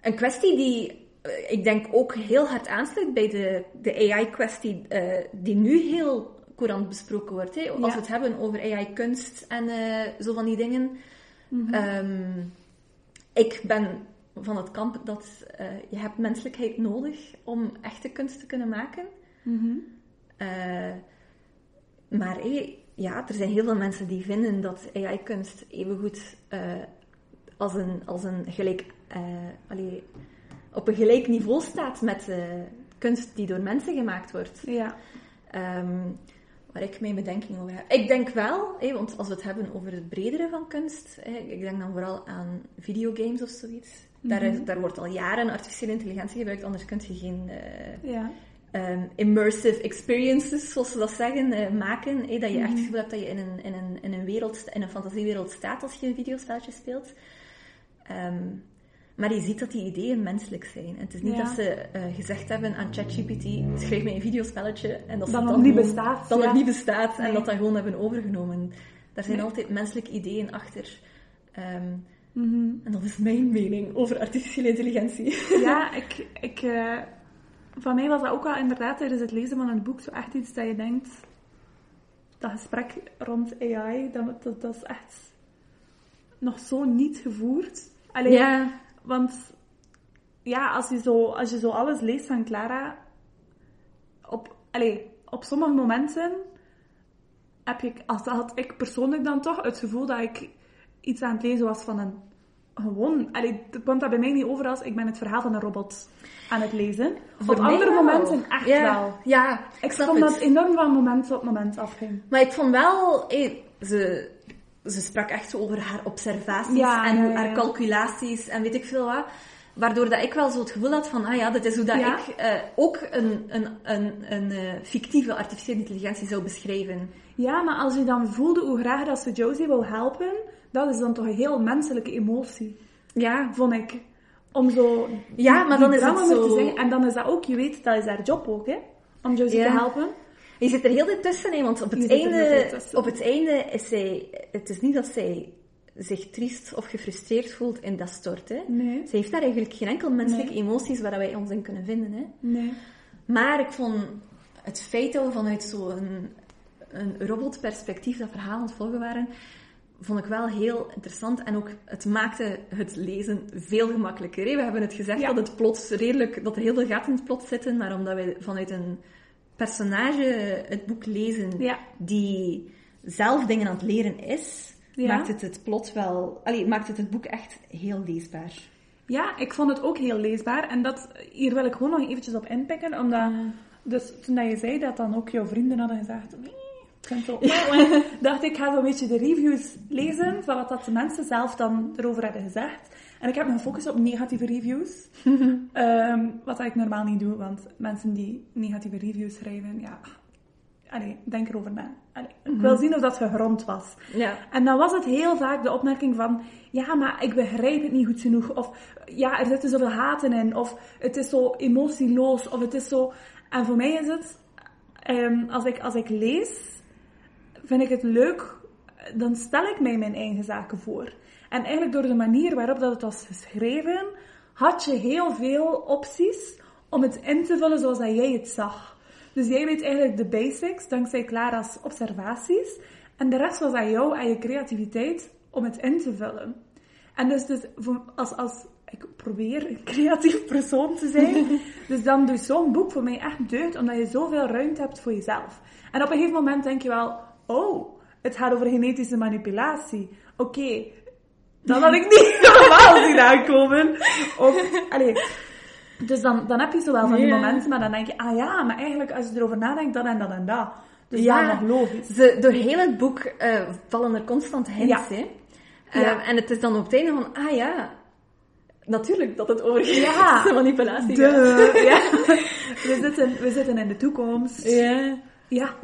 een kwestie die ik denk ook heel hard aansluit bij de, de AI-kwestie eh, die nu heel courant besproken wordt. Hè? Als Ja. we het hebben over AI-kunst en eh, zo van die dingen. Mhm. Ehm, ik ben van het kamp dat eh, je hebt menselijkheid nodig om echte kunst te kunnen maken. Mhm. Eh, maar ja, er zijn heel veel mensen die vinden dat AI-kunst evengoed eh als een, als een gelijk, eh, allee, op een gelijk niveau staat met eh, kunst die door mensen gemaakt wordt. Ja. Ehm, waar ik mijn bedenking over heb. Ik denk wel, hé, want als we het hebben over het bredere van kunst, hé, ik denk dan vooral aan videogames of zoiets. Daar, is- daar wordt al jaren artificiële intelligentie gebruikt, anders kun je geen eh, Ja. ehm, immersive experiences, zoals ze dat zeggen, eh, maken. dat je echt het gevoel hebt dat je in een, in, een, in, een wereld, in een fantasiewereld staat als je een videospelletje speelt. Ehm, maar je ziet dat die ideeën menselijk zijn. Het is niet Ja. dat ze eh, gezegd hebben aan ChatGPT, schrijf mij een videospelletje. En dat, Dat dan nog niet bestaat, Dat ja. niet bestaat en Nee. dat dat gewoon hebben overgenomen. Daar zijn Nee. altijd menselijke ideeën achter. Ehm, Mhm. en dat is mijn mening over artificiële intelligentie. Ja, ik, ik, eh, van mij was dat ook wel inderdaad tijdens het lezen van het boek zo echt iets dat je denkt, dat gesprek rond AI, dat, dat, dat is echt nog zo niet gevoerd. Allee, Ja. Want ja, als je, zo, als je zo alles leest van Clara, op, allee, op sommige momenten heb ik, als, had ik persoonlijk dan toch het gevoel dat ik iets aan het lezen was van een gewoon... Allee, het kwam dat bij mij niet over als ik ben het verhaal van een robot aan het lezen. Voor Op andere wel. momenten echt ja. wel. Ja, Ik vond dat enorm van moment tot moment afging. Maar ik vond wel, hé, ze, ze sprak echt zo over haar observaties Ja, en ja, haar calculaties en weet ik veel wat. Waardoor dat ik wel zo het gevoel had van, ah ja, dit is hoe dat ik eh, ook een, een, een, een eh, fictieve artificiële intelligentie zou beschrijven. Ja, maar als je dan voelde hoe graag dat ze Josie wil helpen, dat is dan toch een heel menselijke emotie, Ja. vond ik. Om zo Ja, maar dan is mee zo- te zeggen. En dan is dat ook, je weet, dat is haar job ook, hè. Om Josie te helpen. Je zit er heel dit tussen, hè, want op het, einde, op het einde is zij... Het is niet dat zij zich triest of gefrustreerd voelt in dat stort, hè. Nee. Ze heeft daar eigenlijk geen enkel menselijke emoties waar wij ons in kunnen vinden, hè. Nee. Maar ik vond het feit dat we vanuit zo'n een robotperspectief dat verhaal aan het volgen waren, vond ik wel heel interessant. En ook, het maakte het lezen veel gemakkelijker. hè. We hebben het gezegd Ja. dat het plot redelijk, dat er heel veel gaten in het plot zitten, maar omdat wij vanuit een personage het boek lezen Ja. die zelf dingen aan het leren is, Ja. maakt het het plot wel, allee, maakt het het boek echt heel leesbaar. Ja, ik vond het ook heel leesbaar. En dat, hier wil ik gewoon nog eventjes op inpikken, omdat... Dus toen dat je zei dat dan ook jouw vrienden hadden gezegd... "Nee, ik vind het ook dacht ik, ga zo'n beetje de reviews lezen van wat dat de mensen zelf dan erover hebben gezegd. En ik heb me gefocust op negatieve reviews. Ehm, wat ik normaal niet doe, want mensen die negatieve reviews schrijven, ja... Allee, denk erover na. Allee, ik wil zien of dat gegrond was. Ja. En dan was het heel vaak de opmerking van, ja, maar ik begrijp het niet goed genoeg. Of ja, er zitten zoveel haten in. Of het is zo emotieloos. Of het is zo... En voor mij is het, ehm, als, ik, als ik lees, vind ik het leuk, dan stel ik mij mijn eigen zaken voor. En eigenlijk door de manier waarop dat het was geschreven, had je heel veel opties om het in te vullen zoals dat jij het zag. Dus jij weet eigenlijk de basics, dankzij Clara's observaties. En de rest was aan jou en je creativiteit om het in te vullen. En dus, dus als, als ik probeer een creatief persoon te zijn, dus dan doet zo'n boek voor mij echt deugd, omdat je zoveel ruimte hebt voor jezelf. En op een gegeven moment denk je wel, oh, het gaat over genetische manipulatie. Oké, dat had ik niet normaal zien aankomen. Of, allee, dus dan, dan heb je zo wel van die momenten, maar dan denk je, ah ja, maar eigenlijk als je erover nadenkt, dat en dat en dat. Dus Ja. dat logisch. Ze, door heel het boek eh, vallen er constant hints, Ja. hè. Eh, Ja. En het is dan op het einde van, ah ja, natuurlijk dat het over Ja. manipulatie gaat. Duh, ja. We zitten, we zitten in de toekomst. Ja. Ja,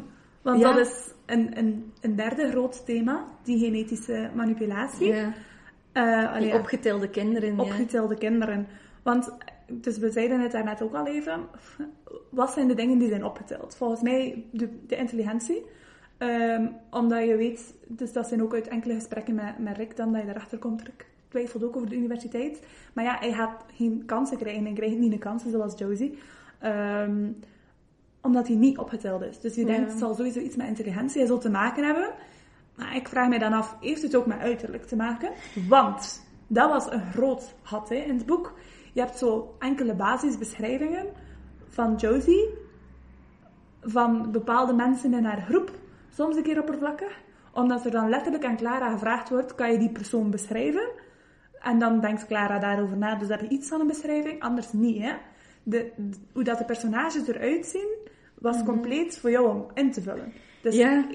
want dat is een, een, een derde groot thema, die genetische manipulatie. Eh, Die ja, opgetelde kinderen, ja. opgetelde kinderen. Want, dus we zeiden het daarnet ook al even, wat zijn de dingen die zijn opgeteld? Volgens mij de, de intelligentie. Ehm, omdat je weet, dus dat zijn ook uit enkele gesprekken met, met Rick dan dat je erachter komt. Rick twijfelt ook over de universiteit. Maar ja, hij gaat geen kansen krijgen. Hij krijgt niet de kansen zoals Josie. Ehm, omdat hij niet opgeteld is. Dus je Ja. denkt, het zal sowieso iets met intelligentie en zo te maken hebben. Maar ik vraag mij dan af, heeft het ook met uiterlijk te maken? Want dat was een groot gat hè, in het boek. Je hebt zo enkele basisbeschrijvingen van Josie, van bepaalde mensen in haar groep, soms een keer oppervlakkig. Omdat er dan letterlijk aan Clara gevraagd wordt, kan je die persoon beschrijven? En dan denkt Clara daarover na, dus heb je iets van een beschrijving, anders niet. Hè? De, de- hoe dat de personages eruit zien, was compleet voor jou om in te vullen. Dus Ja.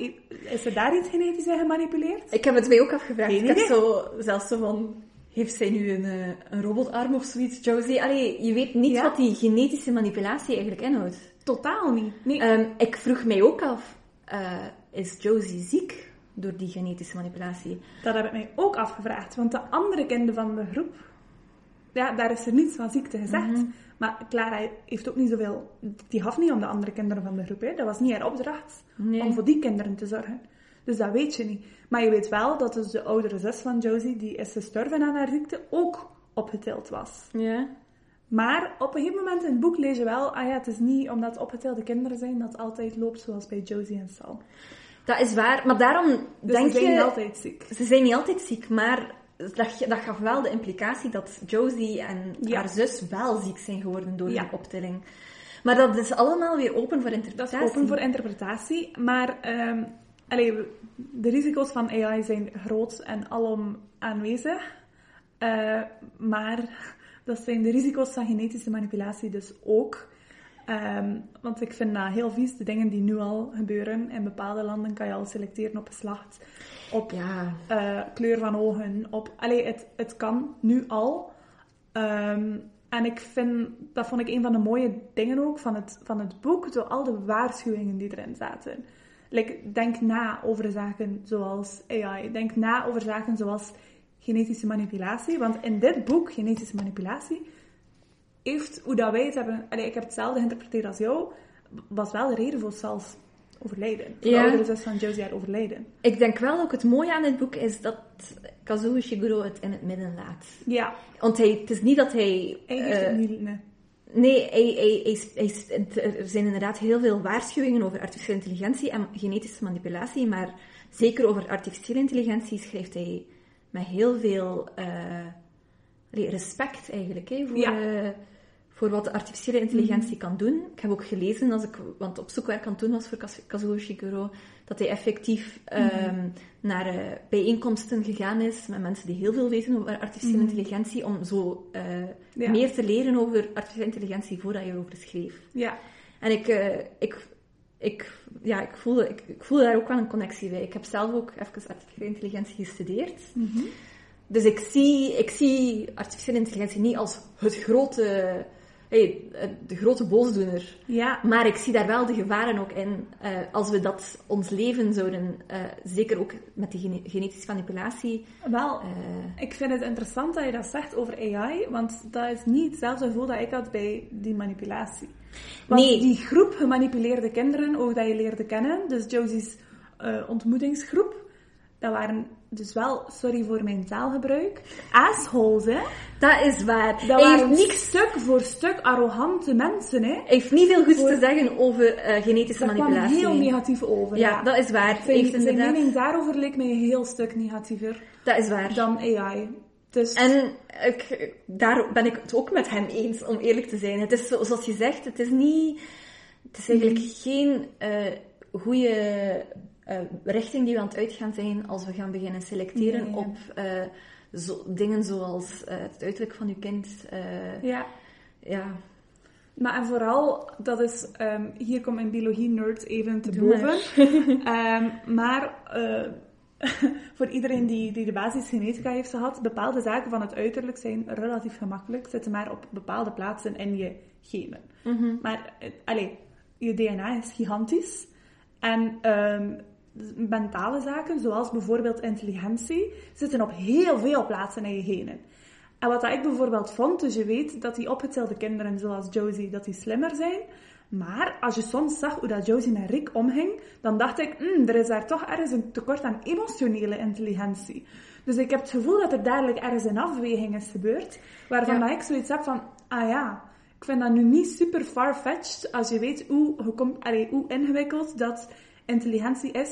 is er daar iets genetisch in gemanipuleerd? Ik heb het mij ook afgevraagd. Ik heb zo, zelfs zo van, heeft zij nu een, eh, een robotarm of zoiets, Josie? Allee, je weet niet Ja. wat die genetische manipulatie eigenlijk inhoudt. Totaal niet. Nee. Ehm, ik vroeg mij ook af, eh, is Josie ziek door die genetische manipulatie? Dat heb ik mij ook afgevraagd. Want de andere kinderen van de groep, ja, daar is er niets van ziekte gezegd. Mhm. Maar Clara heeft ook niet zoveel... Die gaf niet om de andere kinderen van de groep. Hè. Dat was niet haar opdracht Nee. om voor die kinderen te zorgen. Dus dat weet je niet. Maar je weet wel dat dus de oudere zus van Josie, die is gestorven aan haar ziekte, ook opgetild was. Ja. Maar op een gegeven moment in het boek lees je wel, ah ja, het is niet omdat het opgetilde kinderen zijn dat het altijd loopt zoals bij Josie en Sal. Dat is waar, maar daarom Dus denk ze zijn je... niet altijd ziek. Ze zijn niet altijd ziek, maar dat, dat gaf wel de implicatie dat Josie en Ja. haar zus wel ziek zijn geworden door Ja. die optilling. Maar dat is allemaal weer open voor Dat interpretatie. is open voor interpretatie, maar ehm, allee, de risico's van AI zijn groot en alom aanwezig. Eh, maar dat zijn de risico's van genetische manipulatie dus ook. Ehm, want ik vind dat heel vies, de dingen die nu al gebeuren. In bepaalde landen kan je al selecteren op geslacht, op Ja. eh, kleur van ogen, op... Allee, het, het kan nu al. Ehm, en ik vind, dat vond ik een van de mooie dingen ook van het, van het boek, door al de waarschuwingen die erin zaten. Like, denk na over zaken zoals AI. Denk na over zaken zoals genetische manipulatie. Want in dit boek, genetische manipulatie, heeft hoe dat wij het hebben... Allee, ik heb hetzelfde geïnterpreteerd als jou. Was wel de reden voor zelfs overlijden. Voor Ja. de oudere zus van Josie haar overlijden. Ik denk wel ook het mooie aan dit boek is dat Kazuo Ishiguro het in het midden laat. Ja, Want hij, het is niet dat hij... hij heeft eh, het niet... Nee. Nee, hij, hij, er zijn inderdaad heel veel waarschuwingen over artificiële intelligentie en genetische manipulatie, maar zeker over artificiële intelligentie schrijft hij met heel veel eh, respect eigenlijk hè, voor, Ja. Voor wat de artificiële intelligentie kan doen. Ik heb ook gelezen, als ik, want op zoekwerk aan het doen was voor Kaz- Kazuo Ishiguro, dat hij effectief ehm, naar eh, bijeenkomsten gegaan is met mensen die heel veel weten over artificiële intelligentie, om zo eh, Ja. meer te leren over artificiële intelligentie voordat je erover schreef. Ja, En ik, eh, ik, ik, ja, ik, voelde, ik, ik voelde daar ook wel een connectie bij. Ik heb zelf ook even artificiële intelligentie gestudeerd. Dus ik zie, ik zie artificiële intelligentie niet als het grote, hey, de grote boosdoener. ja. Maar ik zie daar wel de gevaren ook in. eh, als we dat ons leven zouden, eh, zeker ook met die gene- genetische manipulatie. Wel, eh, ik vind het interessant dat je dat zegt over AI, want dat is niet hetzelfde gevoel dat ik had bij die manipulatie. Want Nee. die groep gemanipuleerde kinderen, ook dat je leerde kennen, dus Josie's eh, ontmoetingsgroep, dat waren dus wel, sorry voor mijn taalgebruik, assholes, hè. dat is waar. Dat waren heeft niet, stuk voor stuk arrogante mensen, hè. hij heeft niet veel goeds Voor- te zeggen over eh, genetische Dat kwam manipulatie. heel negatief over. Ja, dat is waar. Zijn, heeft zijn inderdaad- mening daarover leek mij een heel stuk negatiever Dat is waar. dan AI. Dus, En ik, daar ben ik het ook met hem eens, om eerlijk te zijn. Het is zo- zoals je zegt, het is niet... Het is eigenlijk Mhm. geen eh goede eh, richting die we aan het uitgaan zijn als we gaan beginnen selecteren Nee. op eh, zo, dingen zoals eh, het uiterlijk van je kind. ja. ja. Maar en vooral, dat is, ehm, hier komt mijn biologie-nerd even te Doe boven. Ehm, maar eh, voor iedereen die, die de basisgenetica heeft gehad, bepaalde zaken van het uiterlijk zijn relatief gemakkelijk, zitten maar op bepaalde plaatsen in je genen. Mhm. Maar, allee, je DNA is gigantisch. En ehm, mentale zaken, zoals bijvoorbeeld intelligentie, zitten op heel veel plaatsen in je genen. En wat ik bijvoorbeeld vond, dus je weet dat die opgetelde kinderen zoals Josie, dat die slimmer zijn. Maar als je soms zag hoe dat Josie met Rick omging, dan dacht ik, "Hmm, er is daar toch ergens een tekort aan emotionele intelligentie. Dus ik heb het gevoel dat er dadelijk ergens een afweging is gebeurd, waarvan Ja. dat ik zoiets heb van, ah ja, ik vind dat nu niet super far-fetched als je weet hoe, allee, hoe ingewikkeld dat intelligentie is,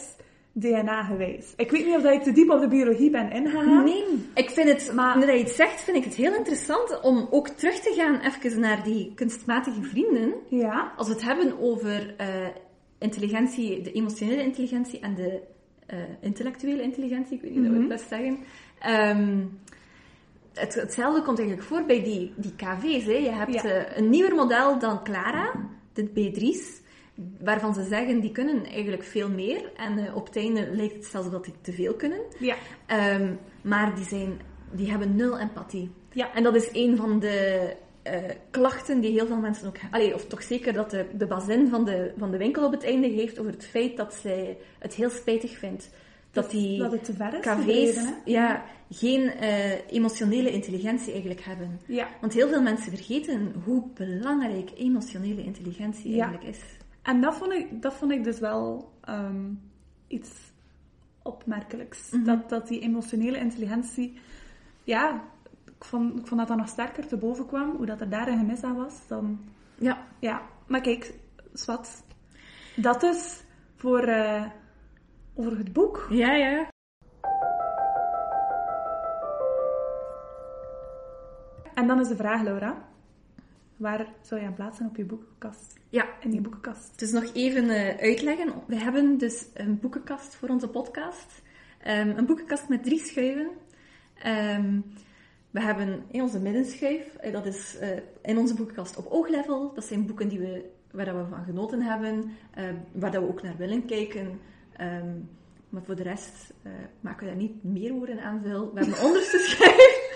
DNA-gewijs. Ik weet niet of dat ik te diep op de biologie ben ingegaan. Nee, ik vind het, Maar- nu dat je het zegt, vind ik het heel interessant om ook terug te gaan even naar die kunstmatige vrienden. Ja. Als we het hebben over eh, intelligentie, de emotionele intelligentie en de eh, intellectuele intelligentie, ik weet niet hoe ik het best zeggen. Ehm, het, hetzelfde komt eigenlijk voor bij die, die KV's. Hè. Je hebt Ja. eh, een nieuwer model dan Clara, de B3's, waarvan ze zeggen die kunnen eigenlijk veel meer. En eh, op het einde lijkt het zelfs dat die te veel kunnen. Ja. Ehm, maar die, zijn, die hebben nul empathie. Ja. En dat is een van de eh, klachten die heel veel mensen ook... Allee, of toch zeker dat de, de bazin van de, van de winkel op het einde heeft over het feit dat zij het heel spijtig vindt dat die Dat het te ver is KV's gedreven, hè? ja, geen eh, emotionele intelligentie eigenlijk hebben. Ja. Want heel veel mensen vergeten hoe belangrijk emotionele intelligentie Ja. eigenlijk is. En dat vond ik, dat vond ik dus wel ehm, iets opmerkelijks. Mhm. dat, dat die emotionele intelligentie, ja, ik vond, ik vond dat dat nog sterker te boven kwam, hoe dat er daar een gemis aan was. Dan, Ja, ja, maar kijk, zwart. Dat is voor, eh, over het boek. ja, ja. En dan is de vraag, Laura, waar zou je aan plaatsen op je boekenkast? Ja, In je boekenkast. Dus nog even eh, uitleggen. We hebben dus een boekenkast voor onze podcast. Ehm, een boekenkast met drie schuiven. Ehm, We hebben in onze middenschijf, eh, dat is eh, in onze boekenkast op ooglevel. Dat zijn boeken die we, waar dat we van genoten hebben, waar dat we ook naar willen kijken. Ehm, maar voor de rest maken we daar niet meer woorden aan veel. We hebben een onderste schijf.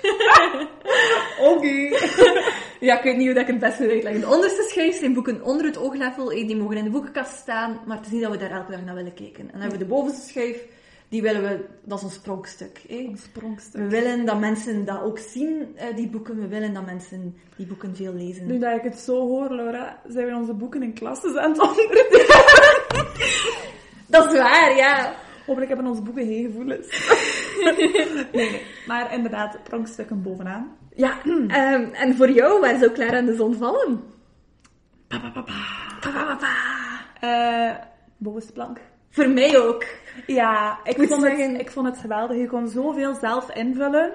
Oké. Ja, ik weet niet hoe dat ik het beste wil uitleggen. De onderste schijf zijn boeken onder het ooglevel. eh, Die mogen in de boekenkast staan, maar het is niet dat we daar elke dag naar willen kijken. En dan hebben we de bovenste schijf, die willen we, dat is ons sprongstuk. eh. Een sprongstuk. We willen dat mensen dat ook zien, eh, die boeken. We willen dat mensen die boeken veel lezen. Nu dat ik het zo hoor, Laura, zijn we onze boeken in klassen aan het onderdelen. Dat is waar, ja. Hopelijk hebben onze boeken geen gevoelens. nee, nee. Maar inderdaad, pronkstukken bovenaan. Ja, ehm, en voor jou, waar zou Klaar aan de zon vallen? Pa, pa, pa, pa. Pa, pa, pa, pa. Bovenste plank. Voor mij ook. Ja, ik vond, zeggen- het, ik vond het geweldig. Je kon zoveel zelf invullen.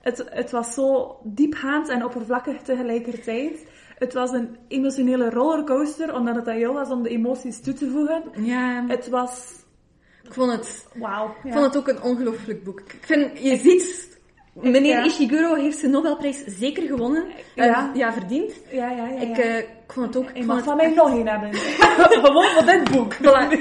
Het, het was zo diepgaand en oppervlakkig tegelijkertijd. Het was een emotionele rollercoaster, omdat het aan jou was om de emoties toe te voegen. Ja, Het was... ik vond het, Wauw. ik vond het ook een ongelooflijk boek. Ik vind, je ziet, meneer Ja. Ishiguro heeft de Nobelprijs zeker gewonnen. Ja. Ja, verdiend. Ja, ja, ja. Ik, eh, ik vond het ook... Ik, mag van mij nog één hebben. Gewoon voor dit boek. Voilà.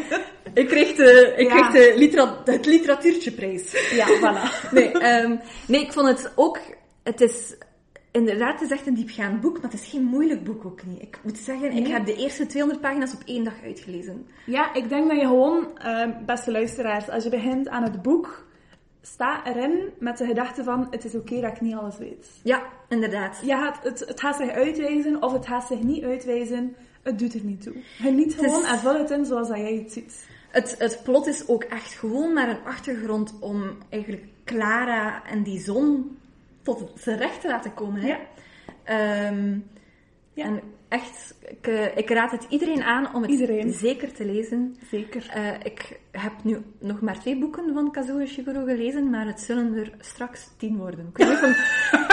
ik kreeg, de, ik kreeg de litera, het literatuurtjeprijs. Ja, voilà. Nee, ehm, nee, ik vond het ook... Het is inderdaad, het is echt een diepgaand boek, maar het is geen moeilijk boek ook niet. Ik moet zeggen, ik heb de eerste 200 pagina's op één dag uitgelezen. Ja, ik denk dat je gewoon, eh, beste luisteraars, als je begint aan het boek, sta erin met de gedachte van, het is oké dat ik niet alles weet. Ja, inderdaad. Ja, het, het, het gaat zich uitwijzen of het gaat zich niet uitwijzen. Het doet er niet toe. Geniet Het is- gewoon en vul het in zoals dat jij het ziet. Het, het plot is ook echt gewoon maar een achtergrond om eigenlijk Clara en die zon tot zijn recht te laten komen. Hè? Ja. Ehm, Ja. En echt, ik, eh, ik raad het iedereen aan om het Iedereen. zeker te lezen. Zeker. Eh, ik heb nu nog maar twee boeken van Kazuo Ishiguro gelezen, maar het zullen er straks tien worden. Ik weet, niet of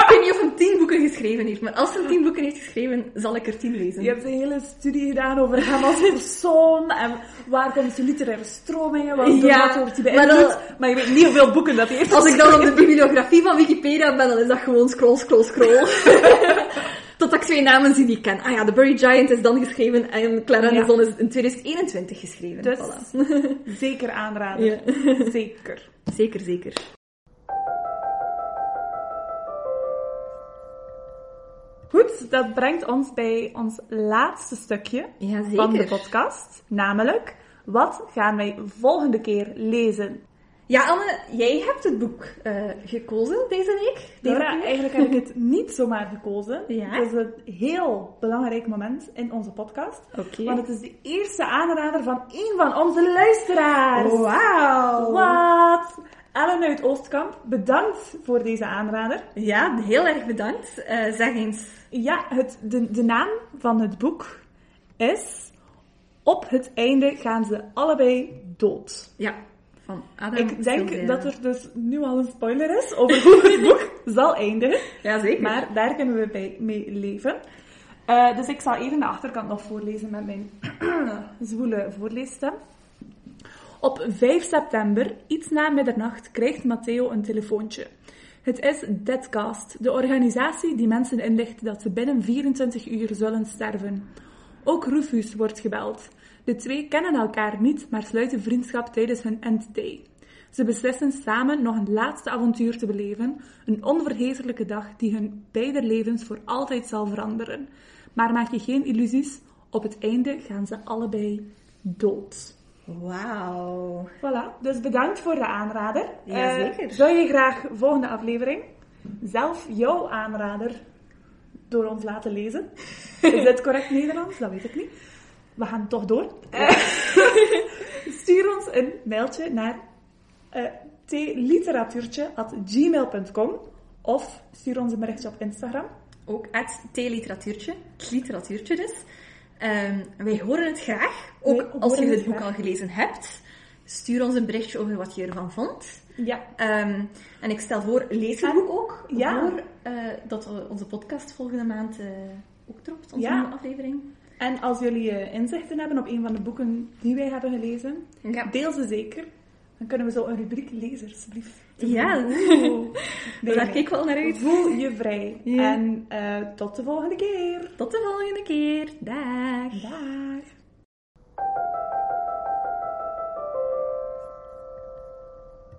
hij, of tien boeken geschreven heeft, maar als hij tien boeken heeft geschreven, zal ik er tien lezen. Je hebt een hele studie gedaan over hem als persoon en waar komt zijn literaire stromingen, wat, Ja, wat wordt hij beïnvloed. Maar je weet niet hoeveel boeken dat hij heeft Als ik dan op de bibliografie van Wikipedia ben, dan is dat gewoon scroll, scroll, scroll. Totdat ik twee namen zie die ik ken. Ah ja, The Buried Giant is dan geschreven en Clara Ja. de Zon is in 2021 geschreven. Dus Voilà. zeker aanraden. Ja. Zeker. Zeker, zeker. Goed, dat brengt ons bij ons laatste stukje Ja, van de podcast. Namelijk, wat gaan wij volgende keer lezen? Ja, Anne, jij hebt het boek eh, gekozen deze week. Deze Laura, keer. eigenlijk heb ik het niet zomaar gekozen. Ja? Het is een heel belangrijk moment in onze podcast. Oké. Want het is de eerste aanrader van één van onze luisteraars. Wauw. Wat? Ellen uit Oostkamp, bedankt voor deze aanrader. Ja, heel erg bedankt. Eh, zeg eens. Ja, het, de, de naam van het boek is Op het einde gaan ze allebei dood. Ja, van Adam Ik denk dat er dus nu al een spoiler is over hoe het boek zal eindigen. Ja, zeker. Maar daar kunnen we bij, mee leven. Eh, dus ik zal even de achterkant nog voorlezen met mijn zwoele voorleesstem. Op 5 september, iets na middernacht, krijgt Matteo een telefoontje. Het is Deadcast, de organisatie die mensen inlicht dat ze binnen 24 uur zullen sterven. Ook Rufus wordt gebeld. De twee kennen elkaar niet, maar sluiten vriendschap tijdens hun end day. Ze beslissen samen nog een laatste avontuur te beleven, een onvergetelijke dag die hun beide levens voor altijd zal veranderen. Maar maak je geen illusies, op het einde gaan ze allebei dood. Wauw. Voilà, dus bedankt voor de aanrader. Ja, Eh, zeker. zou je graag volgende aflevering zelf jouw aanrader door ons laten lezen? Is dit correct Nederlands? Dat weet ik niet. We gaan toch door. Eh, stuur ons een mailtje naar uh, tliteratuurtje.gmail.com of stuur ons een berichtje op Instagram. Ook het theeliteratuurtje. Het literatuurtje dus. Ehm, wij horen het graag. Ook als je het het boek al gelezen hebt. Stuur ons een berichtje over wat je ervan vond. Ja, Ehm, en ik stel voor, lees het boek ook. ja. Voor eh, dat we onze podcast volgende maand eh, ook dropt. Onze Ja. nieuwe aflevering. En als jullie eh, inzichten hebben op een van de boeken die wij hebben gelezen, Ja. deel ze zeker. Dan kunnen we zo een rubriek lezersbrief. Ja. Nee, daar kijk ik wel naar uit. Voel je vrij. Ja. En eh, tot de volgende keer. Tot de volgende keer. Dag. Dag.